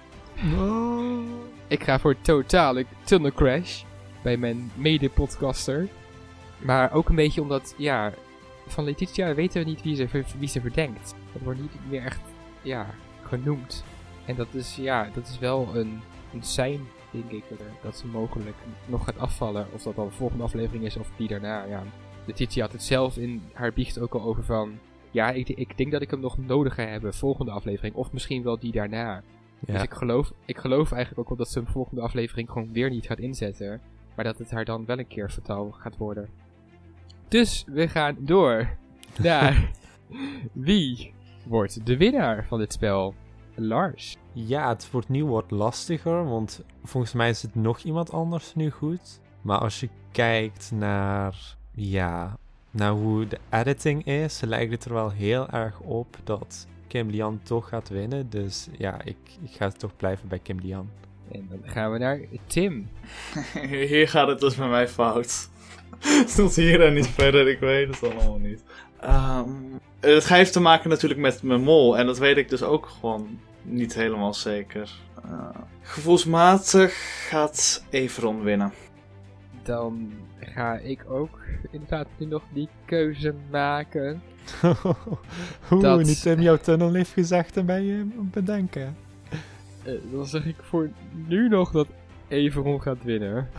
Ik ga voor totale tunnel crash bij mijn mede-podcaster. Maar ook een beetje omdat, ja, van Letitia weten we niet wie ze, wie ze verdenkt. Dat wordt niet meer echt, ja, genoemd. En dat is, ja, dat is wel een, een sein, denk ik, dat, er- dat ze mogelijk nog gaat afvallen. Of dat dan de volgende aflevering is of die daarna, ja. Letitia had het zelf in haar biecht ook al over van... Ja, ik, ik denk dat ik hem nog nodig ga hebben, volgende aflevering. Of misschien wel die daarna. Dus ik geloof, ik geloof eigenlijk ook wel dat ze een volgende aflevering gewoon weer niet gaat inzetten. Maar dat het haar dan wel een keer fataal gaat worden. Dus we gaan door naar wie wordt de winnaar van dit spel? Lars. ja, het wordt nu wat lastiger, want volgens mij is het nog iemand anders nu goed. Maar als je kijkt naar, ja, naar hoe de editing is, lijkt het er wel heel erg op dat Kim Lian toch gaat winnen. Dus ja, ik, ik ga toch blijven bij Kim Lian. En dan gaan we naar Tim. Hier gaat het dus met mij fout. Tot hier en niet verder, ik weet het allemaal niet. Ehm, het heeft te maken natuurlijk met mijn mol. En dat weet ik dus ook gewoon niet helemaal zeker. Eh, gevoelsmatig gaat Everon winnen. Dan ga ik ook inderdaad nu nog die keuze maken. Hoe Dat- niet Tim jouw tunnel heeft gezegd en ben je bedenken. Eh, dan zeg ik voor nu nog dat Everon gaat winnen.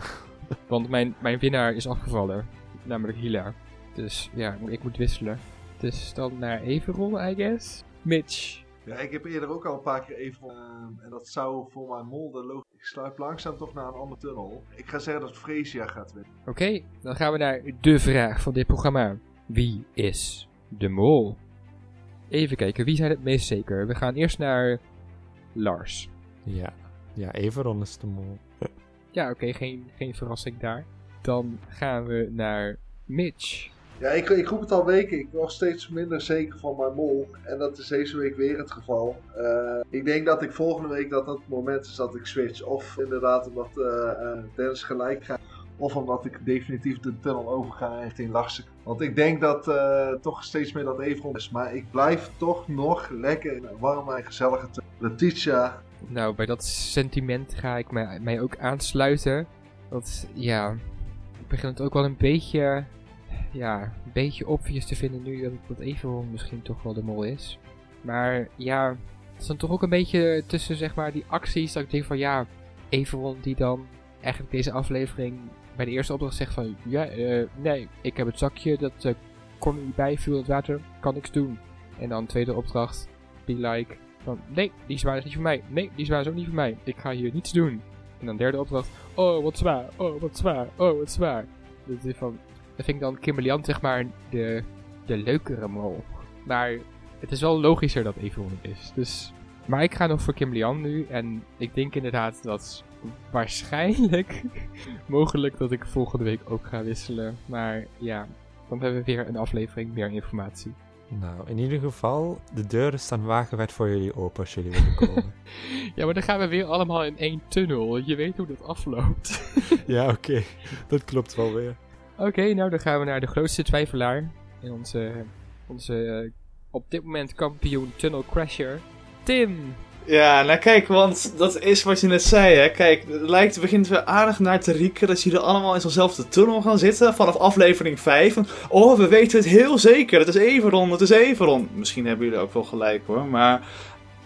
Want mijn, mijn winnaar is afgevallen. Namelijk Hila. Dus ja, ik moet wisselen. Dus dan naar Everon, I guess. Mitch. Ja, ik heb eerder ook al een paar keer even. eh, en dat zou voor mijn mol de logisch. Ik Ik sluip langzaam toch naar een andere tunnel. Ik ga zeggen dat Freesia gaat winnen. Oké, dan gaan we naar de vraag van dit programma. Wie is de mol? Even kijken, wie zijn het meest zeker? We gaan eerst naar Lars. Ja, ja Everon is de mol. Ja, oké, geen, geen verrassing daar. Dan gaan we naar Mitch. Ja, ik, ik roep het al weken. Ik word steeds minder zeker van mijn mol. En dat is deze week weer het geval. Uh, ik denk dat ik volgende week dat dat het moment is dat ik switch. Of inderdaad omdat uh, Dennis gelijk gaat. Of omdat ik definitief de tunnel overga richting Larsen. Want ik denk dat toch steeds meer dat Everon is. Maar ik blijf toch nog lekker in een warme en gezellige. Letitia. Nou, bij dat sentiment ga ik mij, ook aansluiten. Want ja, ik begin het ook wel een beetje ja, een beetje obvious te vinden nu dat, dat misschien toch wel de mol is. Maar ja, het is dan toch ook een beetje tussen zeg maar die acties dat ik denk van ja, Everon die dan eigenlijk deze aflevering bij de eerste opdracht zegt van ja, uh, nee, ik heb het zakje, dat uh, kon er niet bij, viel het water, kan niks doen. En dan tweede opdracht, be like, van nee, die zwaar is niet voor mij, nee, die zwaar is ook niet voor mij, ik ga hier niets doen. En dan derde opdracht, oh wat zwaar, oh wat zwaar, oh wat zwaar. Dat is van, dat vind ik dan Kimberly zeg maar de, de leukere mol. Maar het is wel logischer dat Evelyn is. Dus, maar ik ga nog voor Kimberly nu. En ik denk inderdaad dat waarschijnlijk mogelijk dat ik volgende week ook ga wisselen. Maar ja, dan hebben we weer een aflevering, meer informatie. Nou, in ieder geval, de deuren staan wagenwijd voor jullie open als jullie willen komen. ja, maar dan gaan we weer allemaal in één tunnel. Je weet hoe dat afloopt. ja, oké. Dat klopt wel weer. Oké, nou dan gaan we naar de grootste twijfelaar. In onze, onze uh, op dit moment kampioen Tunnel Crasher. Tim! Ja, nou kijk, want dat is wat je net zei, hè. Kijk, het lijkt, begint weer aardig naar te rieken dat jullie allemaal in zo'nzelfde tunnel gaan zitten vanaf aflevering 5. Oh, we weten het heel zeker, het is Everon, het is Everon. Misschien hebben jullie ook wel gelijk hoor, maar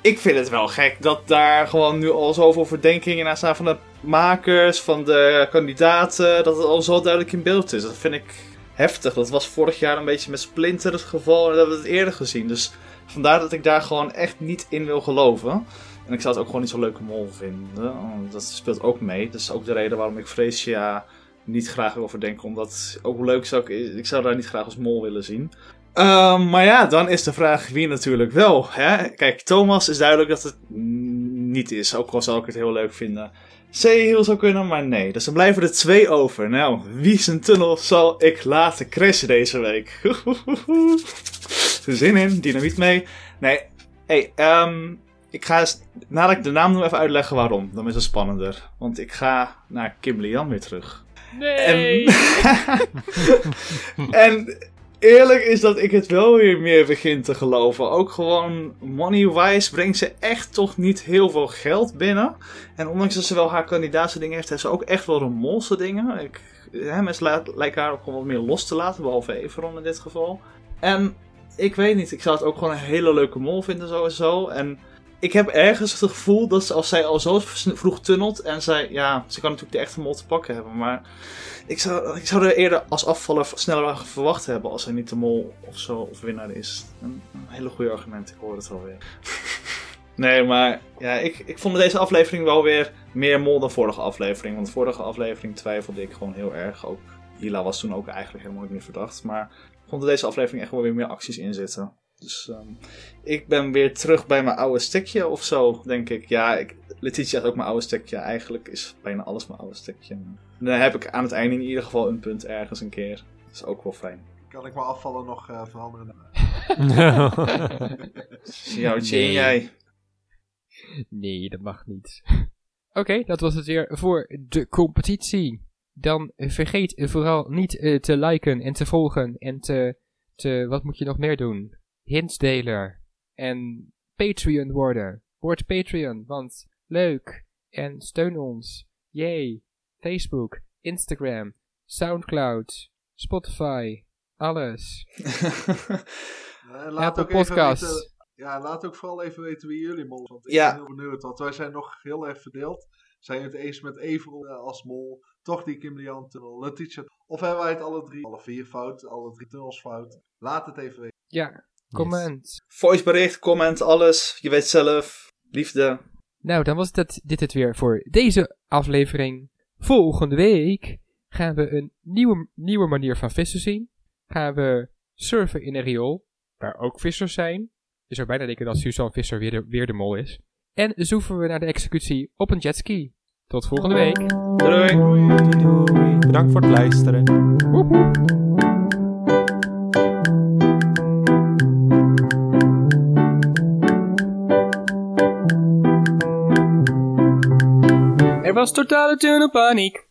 ik vind het wel gek dat daar gewoon nu al zoveel verdenkingen aan staan van de makers, van de kandidaten, dat het al zo duidelijk in beeld is. Dat vind ik heftig. Dat was vorig jaar een beetje met Splinter het geval en dat hebben we het eerder gezien. Dus vandaar dat ik daar gewoon echt niet in wil geloven. En ik zou het ook gewoon niet zo leuke mol vinden. Dat speelt ook mee. Dat is ook de reden waarom ik Freesia niet graag wil verdenken. Omdat ook leuk zou ik, ik zou daar niet graag als mol willen zien. Uh, maar ja, dan is de vraag wie natuurlijk wel. Hè? Kijk, Thomas is duidelijk dat het niet is. Ook al zou ik het heel leuk vinden. C heel zou kunnen, maar nee. Dus dan blijven er twee over. Nou, wie zijn tunnel zal ik laten crashen deze week? Zin in, dynamiet mee. Nee, hey, um, ik ga eens, nadat ik de naam noem, even uitleggen waarom. Dan is het spannender. Want ik ga naar Kim Lian weer terug. Nee! En, en eerlijk is dat ik het wel weer meer begin te geloven. Ook gewoon money-wise brengt ze echt toch niet heel veel geld binnen. En ondanks dat ze wel haar kandidaatse dingen heeft, heeft ze ook echt wel de molse dingen. Ik, hè, mensen lijken haar ook gewoon wat meer los te laten, behalve Everon in dit geval. En ik weet niet, ik zou het ook gewoon een hele leuke mol vinden sowieso. En ik heb ergens het gevoel dat als zij al zo vroeg tunnelt en zij, ja, ze kan natuurlijk de echte mol te pakken hebben, maar ik zou, ik zou er eerder als afvaller sneller verwacht hebben als hij niet de mol of zo of winnaar is. Een, hele goede argument, ik hoor het alweer. nee, maar ja, ik, ik vond deze aflevering wel weer meer mol dan vorige aflevering, want vorige aflevering twijfelde ik gewoon heel erg. Ook Hila was toen ook eigenlijk helemaal niet meer verdacht, maar er deze aflevering echt wel weer meer acties in zitten. Dus um, ik ben weer terug bij mijn oude stekje of zo, denk ik. Ja, ik, Letitia is ook mijn oude stekje. Eigenlijk is bijna alles mijn oude stekje. En dan heb ik aan het einde in ieder geval een punt ergens een keer. Dat is ook wel fijn. Kan ik mijn afvallen nog uh, veranderen? Jouwtje nee. jij. Nee, dat mag niet. Oké, okay, dat was het weer voor de competitie. Dan vergeet vooral niet uh, te liken en te volgen en te, te... Wat moet je nog meer doen? hints delen en Patreon worden. Word Patreon, want leuk en steun ons. Yay. Facebook, Instagram, Soundcloud, Spotify, alles. laat ook podcast. Weten, ja, laat ook vooral even weten wie jullie mol Want ik ja. ben heel benieuwd, want wij zijn nog heel erg verdeeld. Zijn het eens met Everal als mol? Toch die Kim Lian tunnel, Letitia? Of hebben wij het alle drie, alle vier fout, alle drie tunnels fout? Laat het even weten. Ja, Comment. Voicebericht, comment, alles. Je weet zelf. Liefde. Nou, dan was het, dit het weer voor deze aflevering. Volgende week gaan we een nieuwe, nieuwe manier van vissen zien. Gaan we surfen in een riool, waar ook vissers zijn. Je zou bijna denken dat Suzanne Visser weer de, weer de mol is. En zoeven we naar de executie op een jetski. Tot volgende week. Doei. Doei doei. Bedankt voor het luisteren. Woep woep. Er was totale tunnelpaniek.